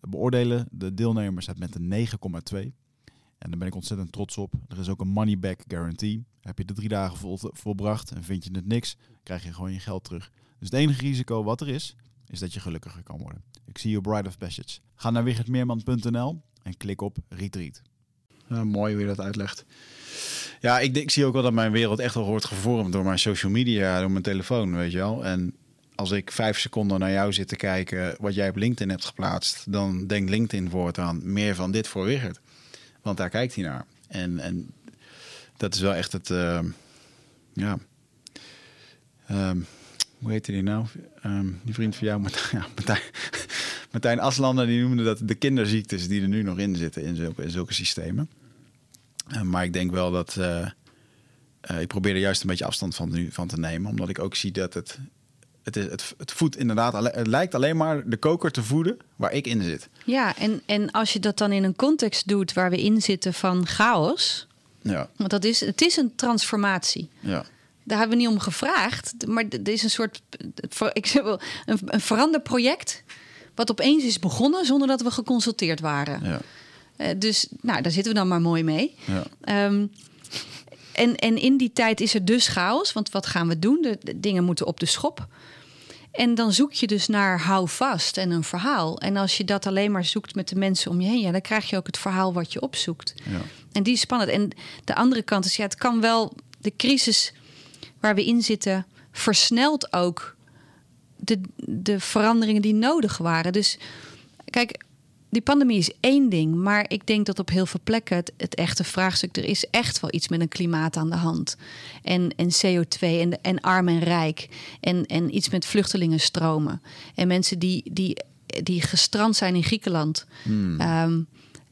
beoordelen de deelnemers met een 9,2. En daar ben ik ontzettend trots op. Er is ook een money back guarantee. Heb je de drie dagen vol, volbracht en vind je het niks, krijg je gewoon je geld terug. Dus het enige risico wat er is, is dat je gelukkiger kan worden. Ik zie je Bride of Passage. Ga naar wichertmeerman.nl en klik op retreat. mooi hoe je dat uitlegt. Ja, ik, ik zie ook wel dat mijn wereld echt wel wordt gevormd door mijn social media, door mijn telefoon, weet je wel. En als ik vijf seconden naar jou zit te kijken wat jij op LinkedIn hebt geplaatst, dan denkt LinkedIn voortaan meer van dit voor Wichert. Want daar kijkt hij naar. En, en dat is wel echt het, eh, ja, Ehm, hoe heette die nou? Ehm, die vriend van jou, Martijn, ja, Martijn, Aslander, die noemde dat de kinderziektes die er nu nog in zitten in zulke, in zulke systemen. Maar ik denk wel dat eh, eh, ik probeer er juist een beetje afstand van, nu, van te nemen, omdat ik ook zie dat het, Het, is, het, het voedt inderdaad, het lijkt alleen maar de koker te voeden waar ik in zit. Ja, en, en als je dat dan in een context doet waar we in zitten van chaos. Ja, Want dat is, het is een transformatie. ja. Daar hebben we niet om gevraagd. Maar er is een soort ik zeg wel, een, een veranderproject. Wat opeens is begonnen zonder dat we geconsulteerd waren. ja, Eh, dus nou, daar zitten we dan maar mooi mee. ja. Ehm, en, en in die tijd is er dus chaos. Want wat gaan we doen? De, de dingen moeten op de schop. En dan zoek je dus naar hou vast en een verhaal. En als je dat alleen maar zoekt met de mensen om je heen, ja, dan krijg je ook het verhaal wat je opzoekt. ja. En die is spannend. En de andere kant is, ja, het kan wel de crisis waar we in zitten, versnelt ook de, de veranderingen die nodig waren. Dus kijk, die pandemie is één ding, maar ik denk dat op heel veel plekken het, het echte vraagstuk, er is echt wel iets met een klimaat aan de hand. En, en CO2 en, en arm en rijk. En, en iets met vluchtelingenstromen. En mensen die, die, die gestrand zijn in Griekenland. Ehm,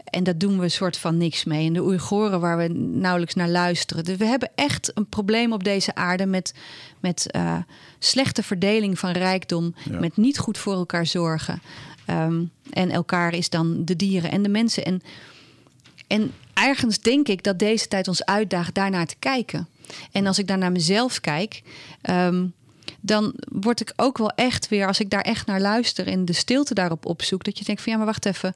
en dat doen we een soort van niks mee. En de Oeigoren waar we nauwelijks naar luisteren. Dus we hebben echt een probleem op deze aarde met, met eh, slechte verdeling van rijkdom. Ja. Met niet goed voor elkaar zorgen. Ehm, en elkaar is dan de dieren en de mensen. En, en ergens denk ik dat deze tijd ons uitdaagt daarnaar te kijken. En als ik daar naar mezelf kijk, ehm, dan word ik ook wel echt weer, als ik daar echt naar luister en de stilte daarop opzoek, dat je denkt van ja, maar wacht even.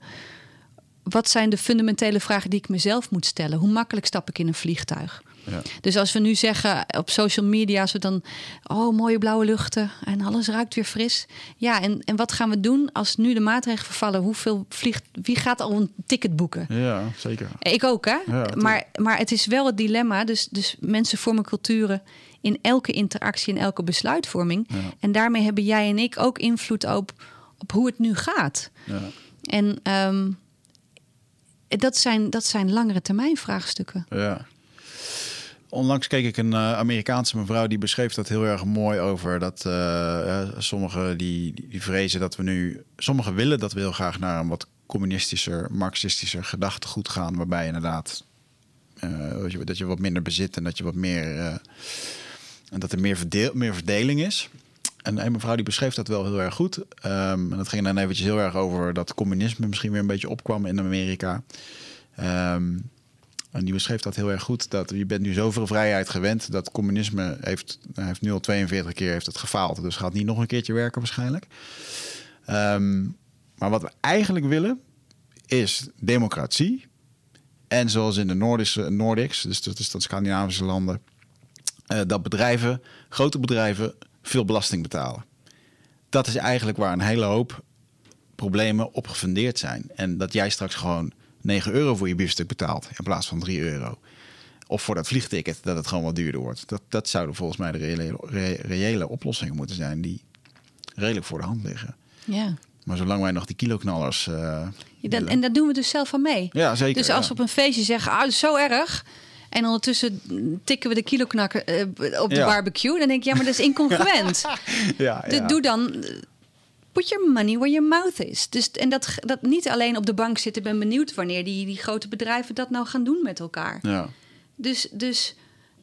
Wat zijn de fundamentele vragen die ik mezelf moet stellen? Hoe makkelijk stap ik in een vliegtuig? Ja. Dus als we nu zeggen op social media, als we dan, oh mooie blauwe luchten en alles ruikt weer fris. Ja, en, en wat gaan we doen als nu de maatregelen vervallen? Hoeveel vliegt, wie gaat al een ticket boeken? Ja, zeker. Ik ook, hè? maar, maar het is wel het dilemma. Dus, dus mensen vormen culturen in elke interactie, in elke besluitvorming. Ja. En daarmee hebben jij en ik ook invloed op, op hoe het nu gaat. Ja. En ehm, dat, zijn, dat zijn langere termijn vraagstukken. Ja. Onlangs keek ik een eh, Amerikaanse mevrouw die beschreef dat heel erg mooi over dat eh, eh, sommigen die, die vrezen dat we nu, sommigen willen dat we heel graag naar een wat communistischer, marxistischer gedachtegoed gaan, waarbij inderdaad dat, je, wat minder bezit en dat je wat meer en dat er meer, verdeel, meer verdeling is. En een mevrouw die beschreef dat wel heel erg goed. Ehm, en dat ging dan eventjes heel erg over dat communisme misschien weer een beetje opkwam in Amerika. Ehm, en die beschreef dat heel erg goed. Dat je bent nu zoveel vrijheid gewend. Dat communisme heeft, heeft nu al 42 keer heeft het gefaald. Dus gaat niet nog een keertje werken waarschijnlijk. Ehm, maar wat we eigenlijk willen is democratie. En zoals in de Noordische, Nordics, dus dat is dat Scandinavische landen, eh, dat bedrijven, grote bedrijven, veel belasting betalen. Dat is eigenlijk waar een hele hoop problemen op gefundeerd zijn. En dat jij straks gewoon 9 euro voor je biefstuk betaalt in plaats van 3 euro. Of voor dat vliegticket, dat het gewoon wat duurder wordt. Dat, dat zouden volgens mij de reële, re- reële oplossingen moeten zijn die redelijk voor de hand liggen. Ja. Maar zolang wij nog die kiloknallers. Ja, dat, en daar doen we dus zelf van mee. ja, zeker. Dus als we op een feestje zeggen, ah, is zo erg. En ondertussen tikken we de kiloknakker eh, op de Ja. barbecue. Dan denk ik, ja, maar dat is incongruent. ja, Dus ja. doe dan, put your money where your mouth is. Dus, en dat, dat niet alleen op de bank zitten. ben benieuwd wanneer die, die grote bedrijven dat nou gaan doen met elkaar. Ja, Dus, dus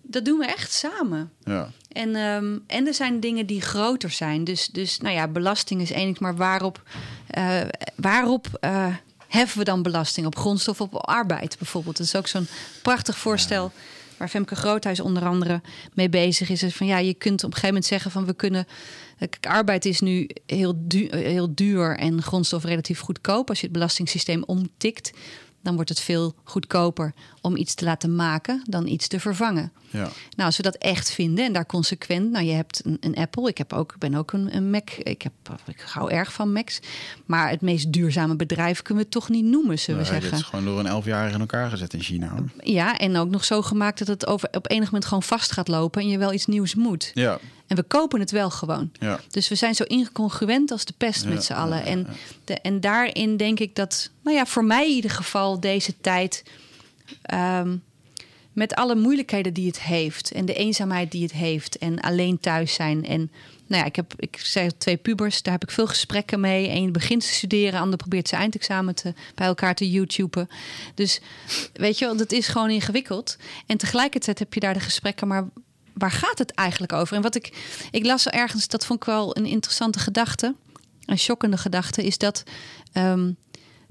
dat doen we echt samen. ja. En, ehm, en er zijn dingen die groter zijn. Dus, dus nou ja, belasting is één maar waarop, eh, waarop eh, heffen we dan belasting? Op grondstof, op arbeid bijvoorbeeld. Dat is ook zo'n prachtig voorstel waar Femke Groothuis onder andere mee bezig is. Is van ja, je kunt op een gegeven moment zeggen van we kunnen. Kijk, arbeid is nu heel, du- heel duur en grondstof relatief goedkoop. Als je het belastingssysteem omtikt, dan wordt het veel goedkoper om iets te laten maken dan iets te vervangen. ja. Nou, als we dat echt vinden en daar consequent, nou, je hebt een, een Apple, ik heb ook, ben ook een, een Mac, ik, heb, ik hou erg van Macs, maar het meest duurzame bedrijf kunnen we het toch niet noemen, zullen we Nee, zeggen. is gewoon door een elfjarige in elkaar gezet in China. hoor. Ja, en ook nog zo gemaakt dat het over, op enig moment gewoon vast gaat lopen en je wel iets nieuws moet. Ja, En we kopen het wel gewoon. ja. Dus we zijn zo incongruent als de pest Ja, met z'n allen. En, de, en daarin denk ik dat, nou ja, voor mij in ieder geval deze tijd. ehm, met alle moeilijkheden die het heeft. En de eenzaamheid die het heeft. En alleen thuis zijn. En nou ja, ik heb, ik zei twee pubers, daar heb ik veel gesprekken mee. Eén begint te studeren, ander probeert zijn eindexamen te, bij elkaar te YouTuben. Dus weet je wel, dat is gewoon ingewikkeld. En tegelijkertijd heb je daar de gesprekken, maar waar gaat het eigenlijk over? En wat ik, ik las ergens, dat vond ik wel een interessante gedachte, een shockende gedachte, is dat ehm,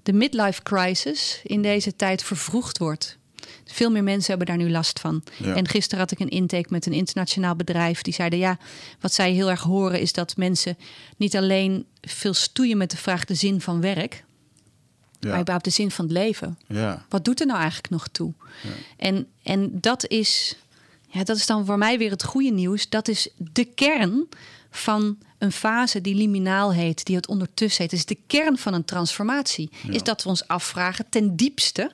de midlife crisis in deze tijd vervroegd wordt. Veel meer mensen hebben daar nu last van. Ja. En gisteren had ik een intake met een internationaal bedrijf. Die zeiden ja, wat zij heel erg horen is dat mensen niet alleen veel stoeien met de vraag de zin van werk, maar Ja. überhaupt de zin van het leven. Ja. Wat doet er nou eigenlijk nog toe? En, en dat is, ja, dat is dan voor mij weer het goede nieuws. Dat is de kern van een fase die liminaal heet, die het ondertussen heet. Het is de kern van een transformatie. Ja. Is dat we ons afvragen ten diepste: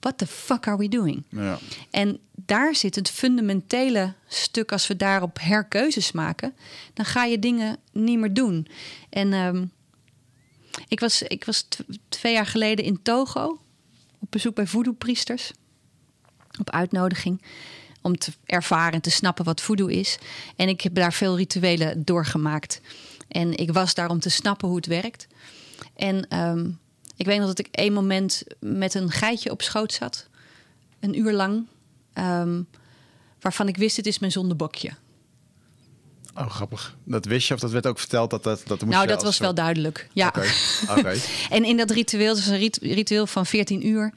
what the fuck are we doing? Ja. En daar zit het fundamentele stuk. Als we daarop herkeuzes maken, dan ga je dingen niet meer doen. En ehm, ik was, ik was tw- twee jaar geleden in Togo op bezoek bij voodoo-priesters. Op uitnodiging. Om te ervaren en te snappen wat voodoo is. En ik heb daar veel rituelen doorgemaakt. En ik was daar om te snappen hoe het werkt. En ehm, ik weet nog dat ik één moment met een geitje op schoot zat. Een uur lang. ehm, waarvan ik wist, het is mijn zondebokje. Oh, grappig. Dat wist je of dat werd ook verteld dat dat, dat moest nou, dat was wel duidelijk. Ja. Oké. En in dat ritueel, is een rit- ritueel van 14 uur.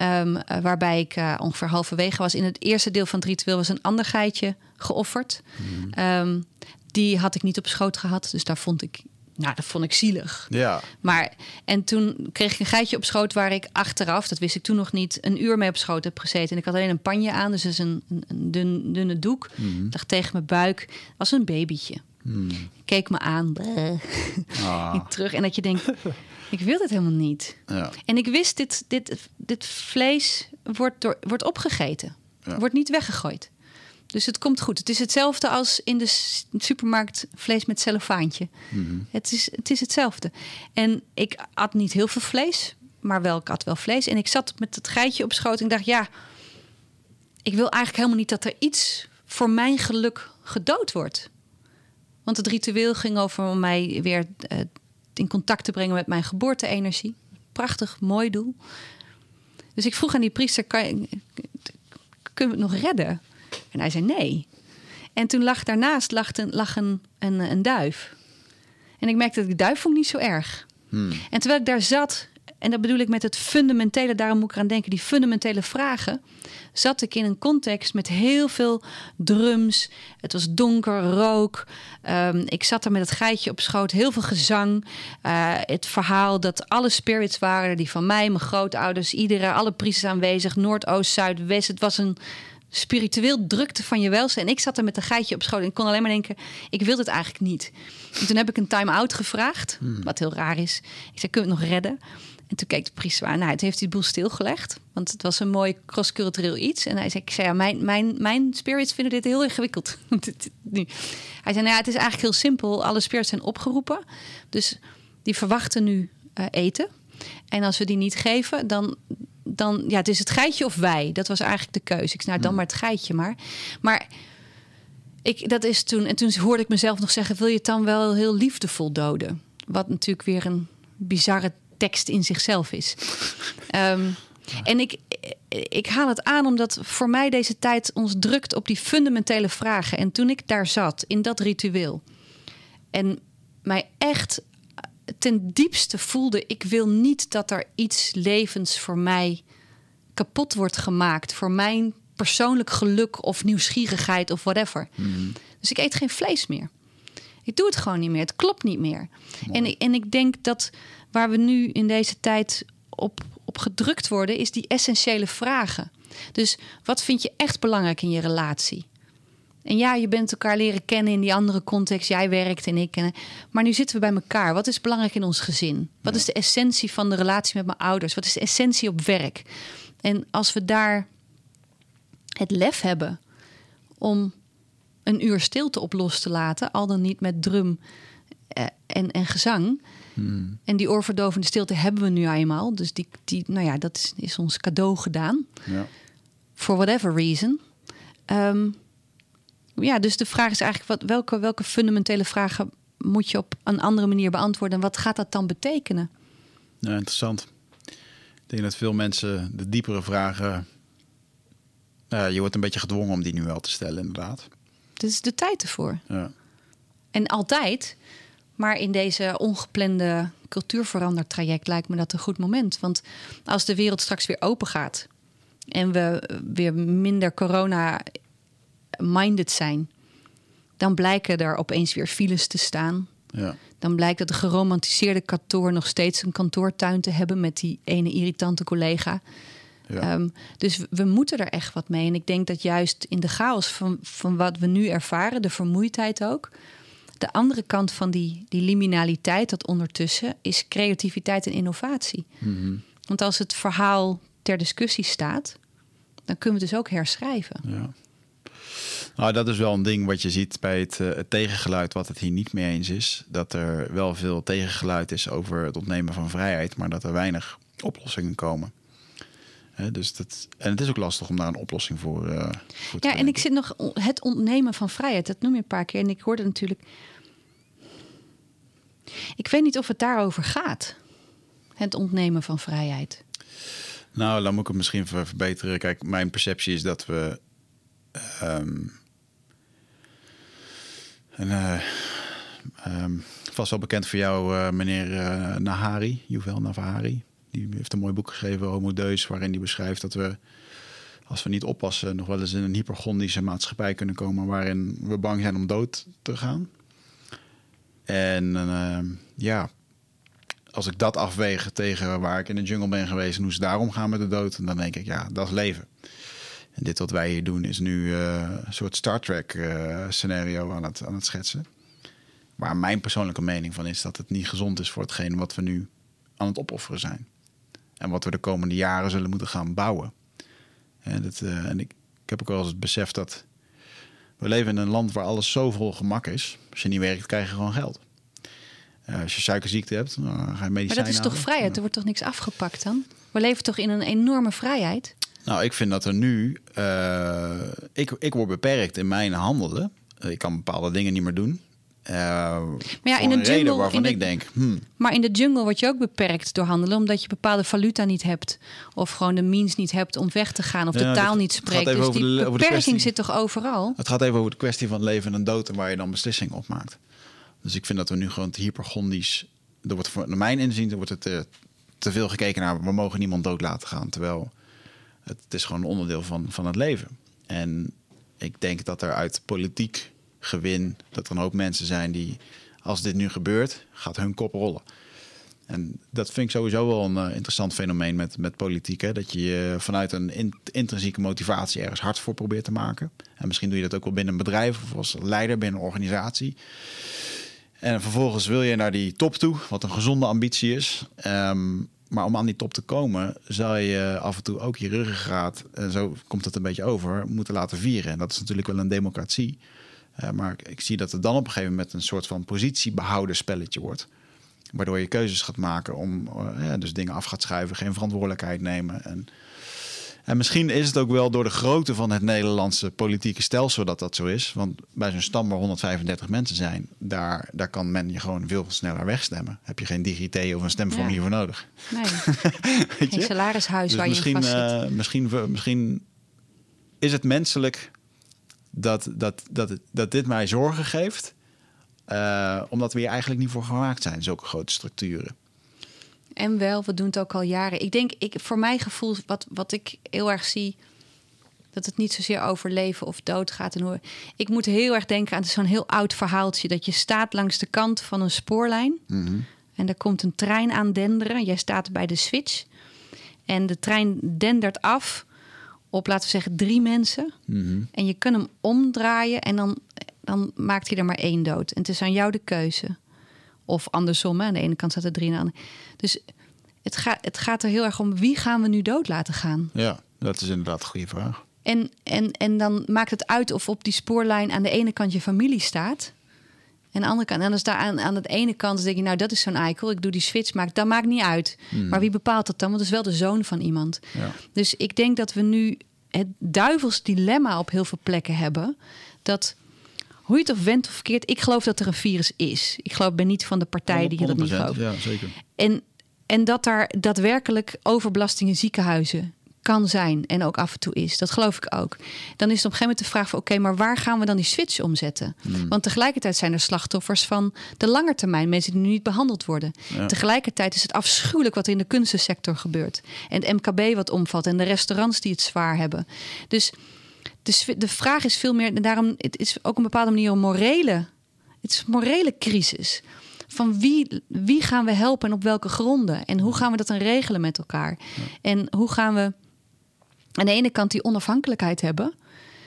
Ehm, eh, waarbij ik eh, ongeveer halverwege was. In het eerste deel van het ritueel was een ander geitje geofferd. Ehm, die had ik niet op schoot gehad. Dus daar vond ik, nou, dat vond ik zielig. Ja. Maar, en toen kreeg ik een geitje op schoot waar ik achteraf, dat wist ik toen nog niet, een uur mee op schoot heb gezeten. En ik had alleen een panje aan, dus dat is een, dun, dunne doek. Lag tegen mijn buik. Was een babytje. Keek me aan. Ah. Ik terug. En dat je denkt, ik wil dit helemaal niet. Ja. En ik wist, dit, dit, dit vlees wordt, door, wordt opgegeten. Ja. Wordt niet weggegooid. Dus het komt goed. Het is hetzelfde als in de supermarkt vlees met cellofaantje. Het, is, het is hetzelfde. En ik at niet heel veel vlees, maar wel, ik at wel vlees. En ik zat met het geitje op schoot en ik dacht, ja, ik wil eigenlijk helemaal niet dat er iets voor mijn geluk gedood wordt. Want het ritueel ging over om mij weer eh, in contact te brengen met mijn geboorte-energie. Prachtig, mooi doel. Dus ik vroeg aan die priester, kan je, kunnen we het nog redden? En hij zei nee. En toen lag daarnaast lag een, lag een, een, een duif. En ik merkte dat die duif vond ik niet zo erg. En terwijl ik daar zat, en dat bedoel ik met het fundamentele, daarom moet ik eraan denken, die fundamentele vragen, zat ik in een context met heel veel drums. Het was donker, rook. Ehm, ik zat er met het geitje op schoot, heel veel gezang. Eh, het verhaal dat alle spirits waren, die van mij, mijn grootouders, iedereen, alle priesters aanwezig, Noord, Oost, Zuid, West. Het was een spiritueel drukte van je welzijn. En ik zat er met een geitje op schoot en ik kon alleen maar denken, ik wil dit eigenlijk niet. En toen heb ik een time-out gevraagd, wat heel raar is. Ik zei, kun je het nog redden? En toen keek de priester aan. Nou, het heeft die boel stilgelegd. Want het was een mooi cross-cultureel iets. En hij zei, ik zei ja, mijn, mijn, mijn spirits vinden dit heel ingewikkeld. Nu. Hij zei, nou ja, het is eigenlijk heel simpel. Alle spirits zijn opgeroepen. Dus die verwachten nu eh, eten. En als we die niet geven, dan, dan... Ja, het is het geitje of wij. Dat was eigenlijk de keuze. Ik zei, nou, dan maar het geitje maar. Maar ik, dat is toen... En toen hoorde ik mezelf nog zeggen... wil je het dan wel heel liefdevol doden? Wat natuurlijk weer een bizarre tekst in zichzelf is. Ehm, en ik, ik haal het aan omdat voor mij deze tijd ons drukt op die fundamentele vragen. En toen ik daar zat, in dat ritueel... en mij echt ten diepste voelde... ik wil niet dat er iets levens voor mij kapot wordt gemaakt... voor mijn persoonlijk geluk of nieuwsgierigheid of whatever. Dus ik eet geen vlees meer. Ik doe het gewoon niet meer. Het klopt niet meer. En, en ik denk dat waar we nu in deze tijd op, op gedrukt worden, is die essentiële vragen. Dus wat vind je echt belangrijk in je relatie? En ja, je bent elkaar leren kennen in die andere context. Jij werkt en ik. En, maar nu zitten we bij elkaar. Wat is belangrijk in ons gezin? Wat is de essentie van de relatie met mijn ouders? Wat is de essentie op werk? En als we daar het lef hebben om een uur stilte op los te laten, al dan niet met drum eh, en, en gezang. En die oorverdovende stilte hebben we nu eenmaal. Dus die, die, nou ja, dat is, is ons cadeau gedaan. Ja. For whatever reason. Ehm, ja, dus de vraag is eigenlijk: wat, welke, welke fundamentele vragen moet je op een andere manier beantwoorden? En wat gaat dat dan betekenen? Ja, interessant. Ik denk dat veel mensen de diepere vragen je wordt een beetje gedwongen om die nu wel te stellen, inderdaad. Dit is de tijd ervoor. Ja. En altijd. Maar in deze ongeplande cultuurverandertraject lijkt me dat een goed moment. Want als de wereld straks weer open gaat en we weer minder corona-minded zijn, dan blijken er opeens weer files te staan. Ja. Dan blijkt dat de geromantiseerde kantoor nog steeds een kantoortuin te hebben met die ene irritante collega. Ja. Ehm, dus we, we moeten er echt wat mee. En ik denk dat juist in de chaos van, van wat we nu ervaren, de vermoeidheid ook. De andere kant van die, die liminaliteit, dat ondertussen, is creativiteit en innovatie. Mhm. Want als het verhaal ter discussie staat, dan kunnen we het dus ook herschrijven. Ja. Nou, dat is wel een ding wat je ziet bij het, eh, het tegengeluid, wat het hier niet mee eens is. Dat er wel veel tegengeluid is over het ontnemen van vrijheid, maar dat er weinig oplossingen komen. Dus dat, en het is ook lastig om daar een oplossing voor, eh, voor te Ja, en ik zit nog het ontnemen van vrijheid. Dat noem je een paar keer. En ik hoorde natuurlijk. Ik weet niet of het daarover gaat. Het ontnemen van vrijheid. Nou, dan moet ik het misschien ver- verbeteren. Kijk, mijn perceptie is dat we. ehm, en, eh, ehm, vast wel bekend voor jou, eh, meneer Nahari, Yuval Navahari. Die heeft een mooi boek geschreven, Homo Deus, waarin hij beschrijft dat we, als we niet oppassen, nog wel eens in een hypergondische maatschappij kunnen komen waarin we bang zijn om dood te gaan. En ehm, ja, als ik dat afweeg tegen waar ik in de jungle ben geweest en hoe ze daarom gaan met de dood, dan denk ik, ja, dat is leven. En dit wat wij hier doen is nu eh, een soort Star Trek eh, scenario aan het, aan het schetsen. Waar mijn persoonlijke mening van is dat het niet gezond is voor hetgeen wat we nu aan het opofferen zijn. En wat we de komende jaren zullen moeten gaan bouwen. En, dat, eh, en ik, ik heb ook wel eens het besef dat we leven in een land waar alles zo vol gemak is. Als je niet werkt, krijg je gewoon geld. Eh, als je suikerziekte hebt, dan ga je medicijnen Maar dat is toch vrijheid? Er wordt toch niks afgepakt dan? We leven toch in een enorme vrijheid? Nou, ik vind dat er nu. eh, ik, ik word beperkt in mijn handelen. Ik kan bepaalde dingen niet meer doen. Eh ja, voor in de reden jungle- waarvan in de- ik denk. hmm, Maar in de jungle word je ook beperkt door handelen, omdat je bepaalde valuta niet hebt. Of gewoon de means niet hebt om weg te gaan. Of Ja, de taal niet spreekt. Dus over die de- beperking zit toch overal? het gaat even over de kwestie van leven en dood en waar je dan beslissingen op maakt. Dus ik vind dat we nu gewoon te hypergondisch. Er wordt voor, naar mijn inzien er wordt het te, te veel gekeken naar. We mogen niemand dood laten gaan. Terwijl het, het is gewoon een onderdeel van, van het leven. En ik denk dat er uit politiek gewin. dat er een hoop mensen zijn die. als dit nu gebeurt, gaat hun kop rollen. En dat vind ik sowieso wel een eh, interessant fenomeen met, met politiek. Hè? Dat je je vanuit een in- intrinsieke motivatie ergens hard voor probeert te maken. En misschien doe je dat ook wel binnen een bedrijf of als leider binnen een organisatie. En vervolgens wil je naar die top toe, wat een gezonde ambitie is. Ehm, maar om aan die top te komen, zal je af en toe ook je ruggengraat, en zo komt het een beetje over, moeten laten vieren. En dat is natuurlijk wel een democratie. Eh, maar ik, ik zie dat het dan op een gegeven moment een soort van positiebehouden spelletje wordt. Waardoor je keuzes gaat maken om eh, ja, dus dingen af gaat schuiven, geen verantwoordelijkheid nemen. En, en misschien is het ook wel door de grootte van het Nederlandse politieke stelsel dat dat zo is. Want bij zo'n stam waar 135 mensen zijn, daar, daar kan men je gewoon veel sneller wegstemmen. Heb je geen digité of een stemformulier Ja. voor nodig. Nee, Weet geen salarishuis Dus waar je in misschien, eh, misschien, misschien is het menselijk dat, dat, dat, dat dit mij zorgen geeft. eh, omdat we hier eigenlijk niet voor gemaakt zijn, zulke grote structuren. En wel, we doen het ook al jaren. Ik denk, ik, voor mijn gevoel, wat, wat ik heel erg zie, dat het niet zozeer over leven of dood gaat. En hoe, ik moet heel erg denken aan zo'n heel oud verhaaltje. Dat je staat langs de kant van een spoorlijn. En er komt een trein aan denderen. Jij staat bij de switch. En de trein dendert af op, laten we zeggen, drie mensen. En je kunt hem omdraaien en dan, dan maakt hij er maar één dood. En het is aan jou de keuze. Of andersom, hè. aan de ene kant staat er drie aan de andere. Dus het, gaat het gaat er heel erg om wie gaan we nu dood laten gaan. Ja, dat is inderdaad een goede vraag. En, en, en dan maakt het uit of op die spoorlijn aan de ene kant je familie staat. En aan de andere kant, en als daar aan, aan de ene kant denk je, nou dat is zo'n eikel, ik doe die switch, maakt, dat maakt niet uit. Maar wie bepaalt dat dan? Want het is wel de zoon van iemand. Ja. Dus ik denk dat we nu het duivels dilemma op heel veel plekken hebben. Dat hoe je het of went of verkeerd, ik geloof dat er een virus is. Ik geloof, ben niet van de partij die dat niet 100%, gelooft. Ja, zeker. En, en dat daar daadwerkelijk overbelastingen ziekenhuizen kan zijn en ook af en toe is. Dat geloof ik ook. Dan is het op een gegeven moment de vraag van... oké, maar waar gaan we dan die switch omzetten? Want tegelijkertijd zijn er slachtoffers van de langetermijn. Mensen die nu niet behandeld worden. Tegelijkertijd is het afschuwelijk wat er in de kunstensector gebeurt. En het MKB wat omvalt en de restaurants die het zwaar hebben. Dus de, de vraag is veel meer... en daarom het is ook op een bepaalde manier een morele... het is een morele crisis van wie, wie gaan we helpen en op welke gronden? En hoe gaan we dat dan regelen met elkaar? En hoe gaan we aan de ene kant die onafhankelijkheid hebben,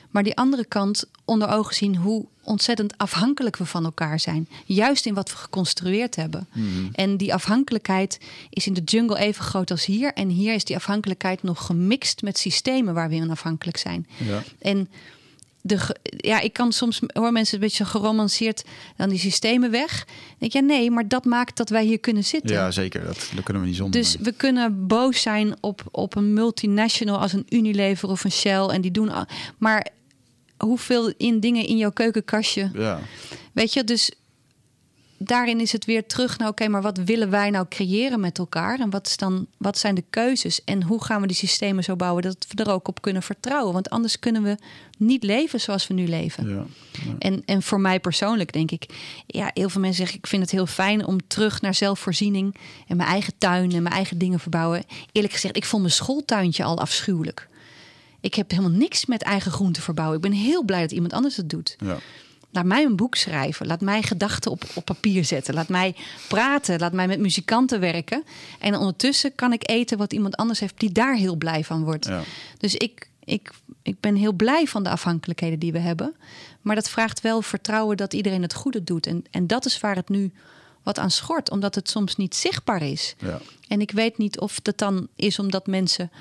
maar die andere kant onder ogen zien hoe ontzettend afhankelijk we van elkaar zijn. Juist in wat we geconstrueerd hebben. Mhm. En die afhankelijkheid is in de jungle even groot als hier. En hier is die afhankelijkheid nog gemixt met systemen waar we in afhankelijk zijn. Ja. En de, ja, ik kan soms hoor mensen een beetje geromanceerd dan die systemen weg. Dan denk ik, ja, nee, maar dat maakt dat wij hier kunnen zitten. ja, zeker. Dat, dat kunnen we niet zonder. Dus we kunnen boos zijn op, op een multinational als een Unilever of een Shell. En die doen. al- Maar hoeveel in dingen in jouw keukenkastje. Ja, Weet je, dus daarin is het weer terug naar oké, maar wat willen wij nou creëren met elkaar? En wat, is dan, wat zijn de keuzes? En hoe gaan we die systemen zo bouwen dat we er ook op kunnen vertrouwen? Want anders kunnen we niet leven zoals we nu leven. ja. En, en voor mij persoonlijk denk ik, ja, heel veel mensen zeggen: ik vind het heel fijn om terug naar zelfvoorziening en mijn eigen tuin en mijn eigen dingen verbouwen. Eerlijk gezegd, ik vond mijn schooltuintje al afschuwelijk. Ik heb helemaal niks met eigen groenten verbouwen. Ik ben heel blij dat iemand anders het doet. ja. Laat mij een boek schrijven. Laat mij gedachten op, op papier zetten. Laat mij praten. Laat mij met muzikanten werken. En ondertussen kan ik eten wat iemand anders heeft die daar heel blij van wordt. Ja. Dus ik, ik, ik ben heel blij van de afhankelijkheden die we hebben. Maar dat vraagt wel vertrouwen dat iedereen het goede doet. En, en dat is waar het nu wat aan schort, omdat het soms niet zichtbaar is. Ja. En ik weet niet of dat dan is omdat mensen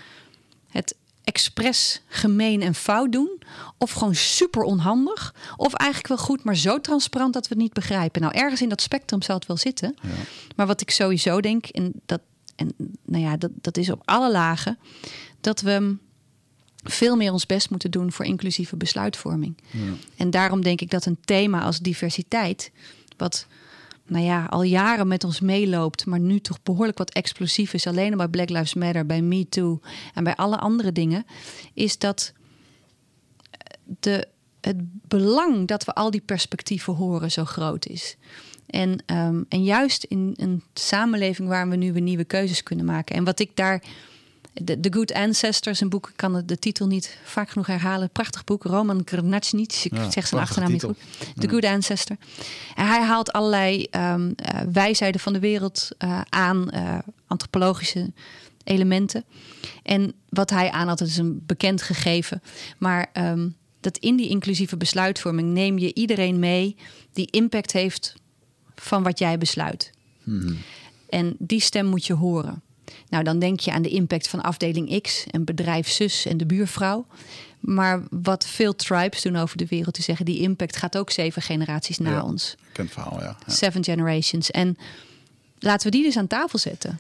het expres gemeen en fout doen. Of gewoon super onhandig. Of eigenlijk wel goed, maar zo transparant dat we het niet begrijpen. Nou, ergens in dat spectrum zal het wel zitten. Maar wat ik sowieso denk, en dat, en, nou ja, dat, dat is op alle lagen, dat we veel meer ons best moeten doen voor inclusieve besluitvorming. En daarom denk ik dat een thema als diversiteit, wat nou ja, al jaren met ons meeloopt, maar nu toch behoorlijk wat explosief is, alleen al bij Black Lives Matter, bij Me Too en bij alle andere dingen, is dat de, het belang dat we al die perspectieven horen zo groot is. En, ehm, en juist in een samenleving waar we nu weer nieuwe keuzes kunnen maken. En wat ik daar. The Good Ancestors, een boek, ik kan de titel niet vaak genoeg herhalen. Prachtig boek, Roman Krnacnic. Ik Ja, zeg zijn achternaam niet goed. The Good Ancestor. En hij haalt allerlei eh, wijsheden van de wereld eh, aan, eh, antropologische elementen. En wat hij aanhaalt, is een bekend gegeven. Maar ehm, dat in die inclusieve besluitvorming neem je iedereen mee die impact heeft van wat jij besluit. En die stem moet je horen. Nou, dan denk je aan de impact van afdeling X en bedrijf zus en de buurvrouw. Maar wat veel tribes doen over de wereld, die zeggen die impact gaat ook zeven generaties na Ja. ons. Het verhaal, ja. ja. Seven generations. En laten we die dus aan tafel zetten.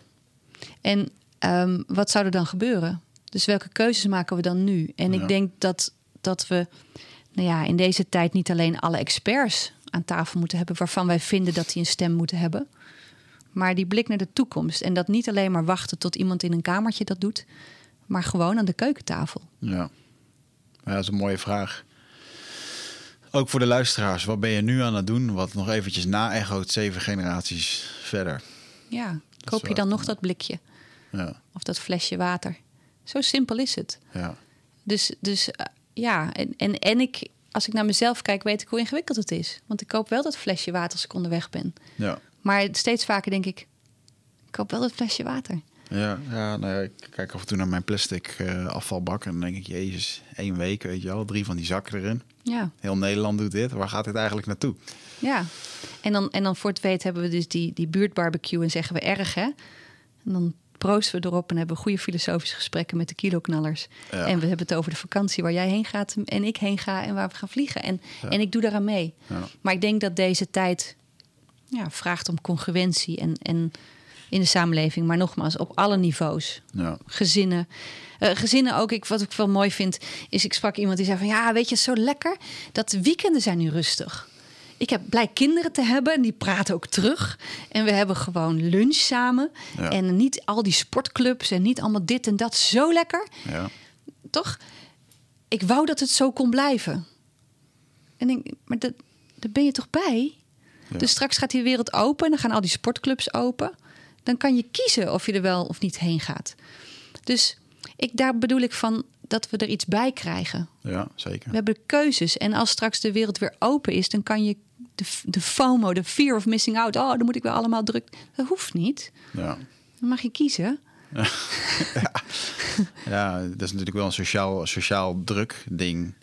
En ehm, wat zou er dan gebeuren? Dus welke keuzes maken we dan nu? En Ja. ik denk dat, dat we nou ja, in deze tijd niet alleen alle experts aan tafel moeten hebben waarvan wij vinden dat die een stem moeten hebben. Maar die blik naar de toekomst. En dat niet alleen maar wachten tot iemand in een kamertje dat doet, maar gewoon aan de keukentafel. Ja. ja, dat is een mooie vraag. Ook voor de luisteraars, wat ben je nu aan het doen? Wat nog eventjes na echoot zeven generaties verder. Ja, koop je dan nog dat blikje Ja, of dat flesje water? Zo simpel is het. ja, Dus, dus eh, ja, en, en, en ik, als ik naar mezelf kijk, weet ik hoe ingewikkeld het is. Want ik koop wel dat flesje water als ik onderweg ben. ja. Maar steeds vaker denk ik, ik koop wel dat flesje water. Ja, ja, nou ja, ik kijk af en toe naar mijn plastic eh, afvalbak en dan denk ik, jezus, één week, weet je wel, drie van die zakken erin. Ja, Heel Nederland doet dit. Waar gaat dit eigenlijk naartoe? ja. En dan, en dan voor het weet hebben we dus die, die buurtbarbecue en zeggen we erg, hè? En dan proosten we erop en hebben we goede filosofische gesprekken met de kiloknallers. Ja. En we hebben het over de vakantie waar jij heen gaat en ik heen ga en waar we gaan vliegen. En, en ik doe daaraan mee. Ja. Maar ik denk dat deze tijd ja, vraagt om congruentie en, en in de samenleving, maar nogmaals op alle niveaus. Ja, Gezinnen. Eh, gezinnen ook, ik, wat ik wel mooi vind, is ik sprak iemand die zei van ja, weet je, zo lekker dat de weekenden zijn nu rustig. ik heb blij kinderen te hebben. En die praten ook terug. En we hebben gewoon lunch samen. Ja. En niet al die sportclubs en niet allemaal dit en dat. Zo lekker. Ja. Toch? Ik wou dat het zo kon blijven. En ik, maar dat, daar ben je toch bij? Ja. Dus straks gaat die wereld open. En dan gaan al die sportclubs open. Dan kan je kiezen of je er wel of niet heen gaat. Dus ik, daar bedoel ik van dat we er iets bij krijgen. ja, zeker. We hebben keuzes. En als straks de wereld weer open is, dan kan je de, de FOMO, de fear of missing out. Oh, dan moet ik wel allemaal druk. Dat hoeft niet. Ja. Dan mag je kiezen. ja, dat is natuurlijk wel een sociaal, sociaal druk ding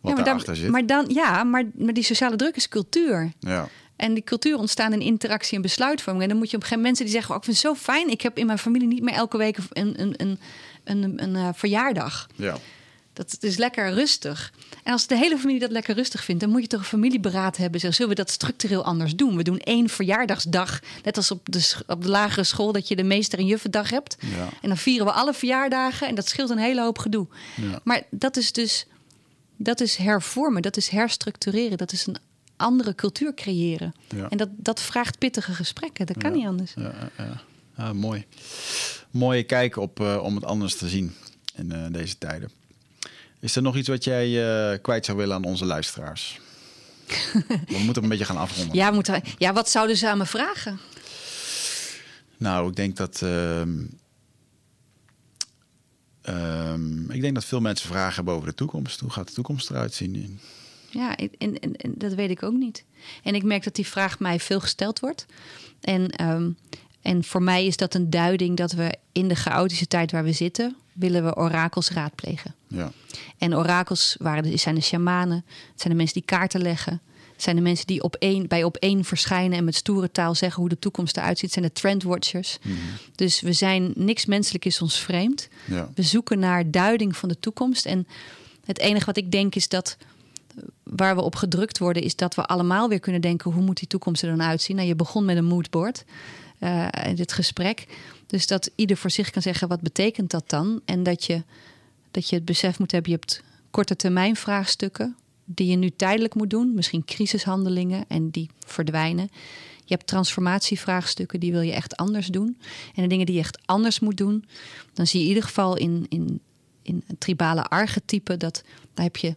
wat ja, maar, zit. maar dan, ja, maar, maar die sociale druk is cultuur. Ja. En die cultuur ontstaat in interactie en besluitvorming. En dan moet je op een gegeven moment mensen die zeggen: oh, Ik vind het zo fijn. Ik heb in mijn familie niet meer elke week een, een, een, een, een, eh, verjaardag. Ja. Dat het is lekker rustig. En als de hele familie dat lekker rustig vindt, dan moet je toch een familieberaad hebben. Zeg, zullen we dat structureel anders doen? We doen één verjaardagsdag, net als op de, op de lagere school, dat je de meester- en juffendag hebt. Ja. En dan vieren we alle verjaardagen en dat scheelt een hele hoop gedoe. Ja. Maar dat is dus, dat is hervormen, dat is herstructureren, dat is een andere cultuur creëren. Ja. En dat, dat vraagt pittige gesprekken, dat kan Ja. niet anders. Ja. Ah, mooi. Mooie kijk op eh, om het anders te zien in eh, deze tijden. Is er nog iets wat jij eh, kwijt zou willen aan onze luisteraars? We moeten een beetje gaan afronden. Ja, moeten, ja, wat zouden ze aan me vragen? Nou, ik denk dat. ehm, ehm, ik denk dat veel mensen vragen hebben over de toekomst. Hoe gaat de toekomst eruit zien? Ja, en, en, en dat weet ik ook niet. En ik merk dat die vraag mij veel gesteld wordt. En, ehm, en voor mij is dat een duiding dat we in de chaotische tijd waar we zitten, willen we orakels raadplegen. Ja, En orakels waren de, zijn de shamanen, het zijn de mensen die kaarten leggen. Het zijn de mensen die op één, bij op één verschijnen en met stoere taal zeggen hoe de toekomst eruit ziet. Het zijn de trendwatchers. Dus we zijn, niks menselijk is ons vreemd. ja, We zoeken naar duiding van de toekomst. En het enige wat ik denk is dat waar we op gedrukt worden, is dat we allemaal weer kunnen denken: hoe moet die toekomst er dan uitzien? Nou, je begon met een moodboard in dit gesprek. Dus dat ieder voor zich kan zeggen: wat betekent dat dan? En dat je, dat je het besef moet hebben: je hebt korte termijn vraagstukken die je nu tijdelijk moet doen, misschien crisishandelingen en die verdwijnen. Je hebt transformatievraagstukken, die wil je echt anders doen. En de dingen die je echt anders moet doen, dan zie je in ieder geval in, in, in tribale archetype dat daar heb je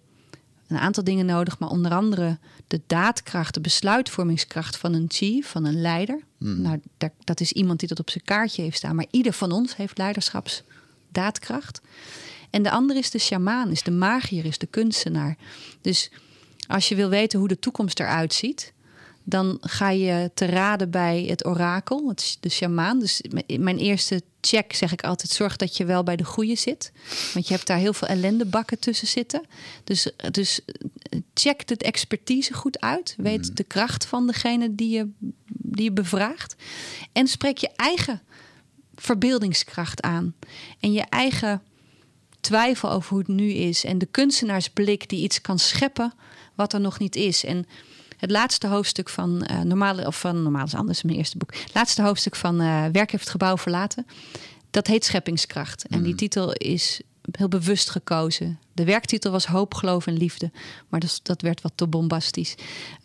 een aantal dingen nodig, maar onder andere de daadkracht, de besluitvormingskracht van een chief, van een leider. Nou, daar, dat is iemand die dat op zijn kaartje heeft staan, maar ieder van ons heeft leiderschapsdaadkracht. En de andere is de sjamaan, is de magier, is de kunstenaar. Dus als je wil weten hoe de toekomst eruit ziet, dan ga je te raden bij het orakel, het de sjamaan. Dus mijn eerste check zeg ik altijd: zorg dat je wel bij de goede zit. Want je hebt daar heel veel ellendebakken tussen zitten. Dus, dus check de expertise goed uit. Weet de kracht van degene die je, die je bevraagt. En spreek je eigen verbeeldingskracht aan. En je eigen twijfel over hoe het nu is. En de kunstenaarsblik die iets kan scheppen wat er nog niet is. En het laatste hoofdstuk van uh, Normale, of van Normaal is anders, mijn eerste boek. Het laatste hoofdstuk van uh, Werk heeft het gebouw verlaten. Dat heet Scheppingskracht. En die titel is heel bewust gekozen. De werktitel was Hoop, Geloof en Liefde. Maar dat, dat werd wat te bombastisch.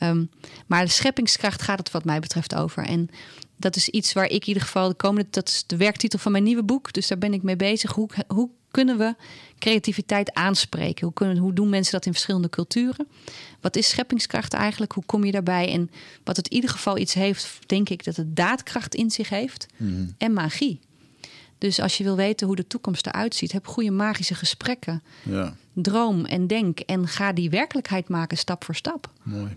Um, maar de scheppingskracht gaat het wat mij betreft over. En dat is iets waar ik in ieder geval de komende... Dat is de werktitel van mijn nieuwe boek. Dus daar ben ik mee bezig. Hoe, hoe kunnen we creativiteit aanspreken? Hoe, kunnen, hoe doen mensen dat in verschillende culturen? Wat is scheppingskracht eigenlijk? Hoe kom je daarbij? En wat het in ieder geval iets heeft, denk ik, dat het daadkracht in zich heeft. Mm-hmm. En magie. Dus als je wil weten hoe de toekomst eruit ziet, heb goede magische gesprekken. Ja. Droom en denk en ga die werkelijkheid maken stap voor stap. Mooi.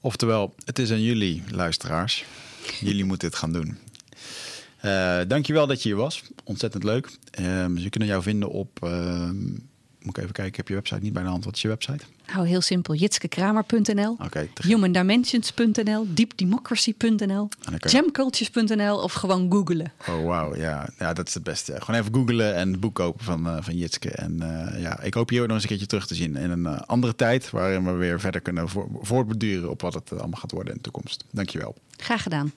Oftewel, het is aan jullie, luisteraars. Jullie moeten het gaan doen. Uh, dankjewel dat je hier was. Ontzettend leuk. Uh, ze kunnen jou vinden op... Uh, moet ik even kijken, ik heb je website niet bij de hand. Wat is je website? Nou, heel simpel. jitskekramer.nl, okay, humandimensions.nl, deepdemocracy.nl, jamcultures.nl of gewoon googlen. Oh, wauw. Ja. ja, dat is het beste. Gewoon even googlen en het boek kopen van, uh, van Jitske. En uh, ja, ik hoop je ook nog eens een keertje terug te zien in een uh, andere tijd... waarin we weer verder kunnen vo voortbeduren op wat het allemaal gaat worden in de toekomst. Dankjewel. Graag gedaan.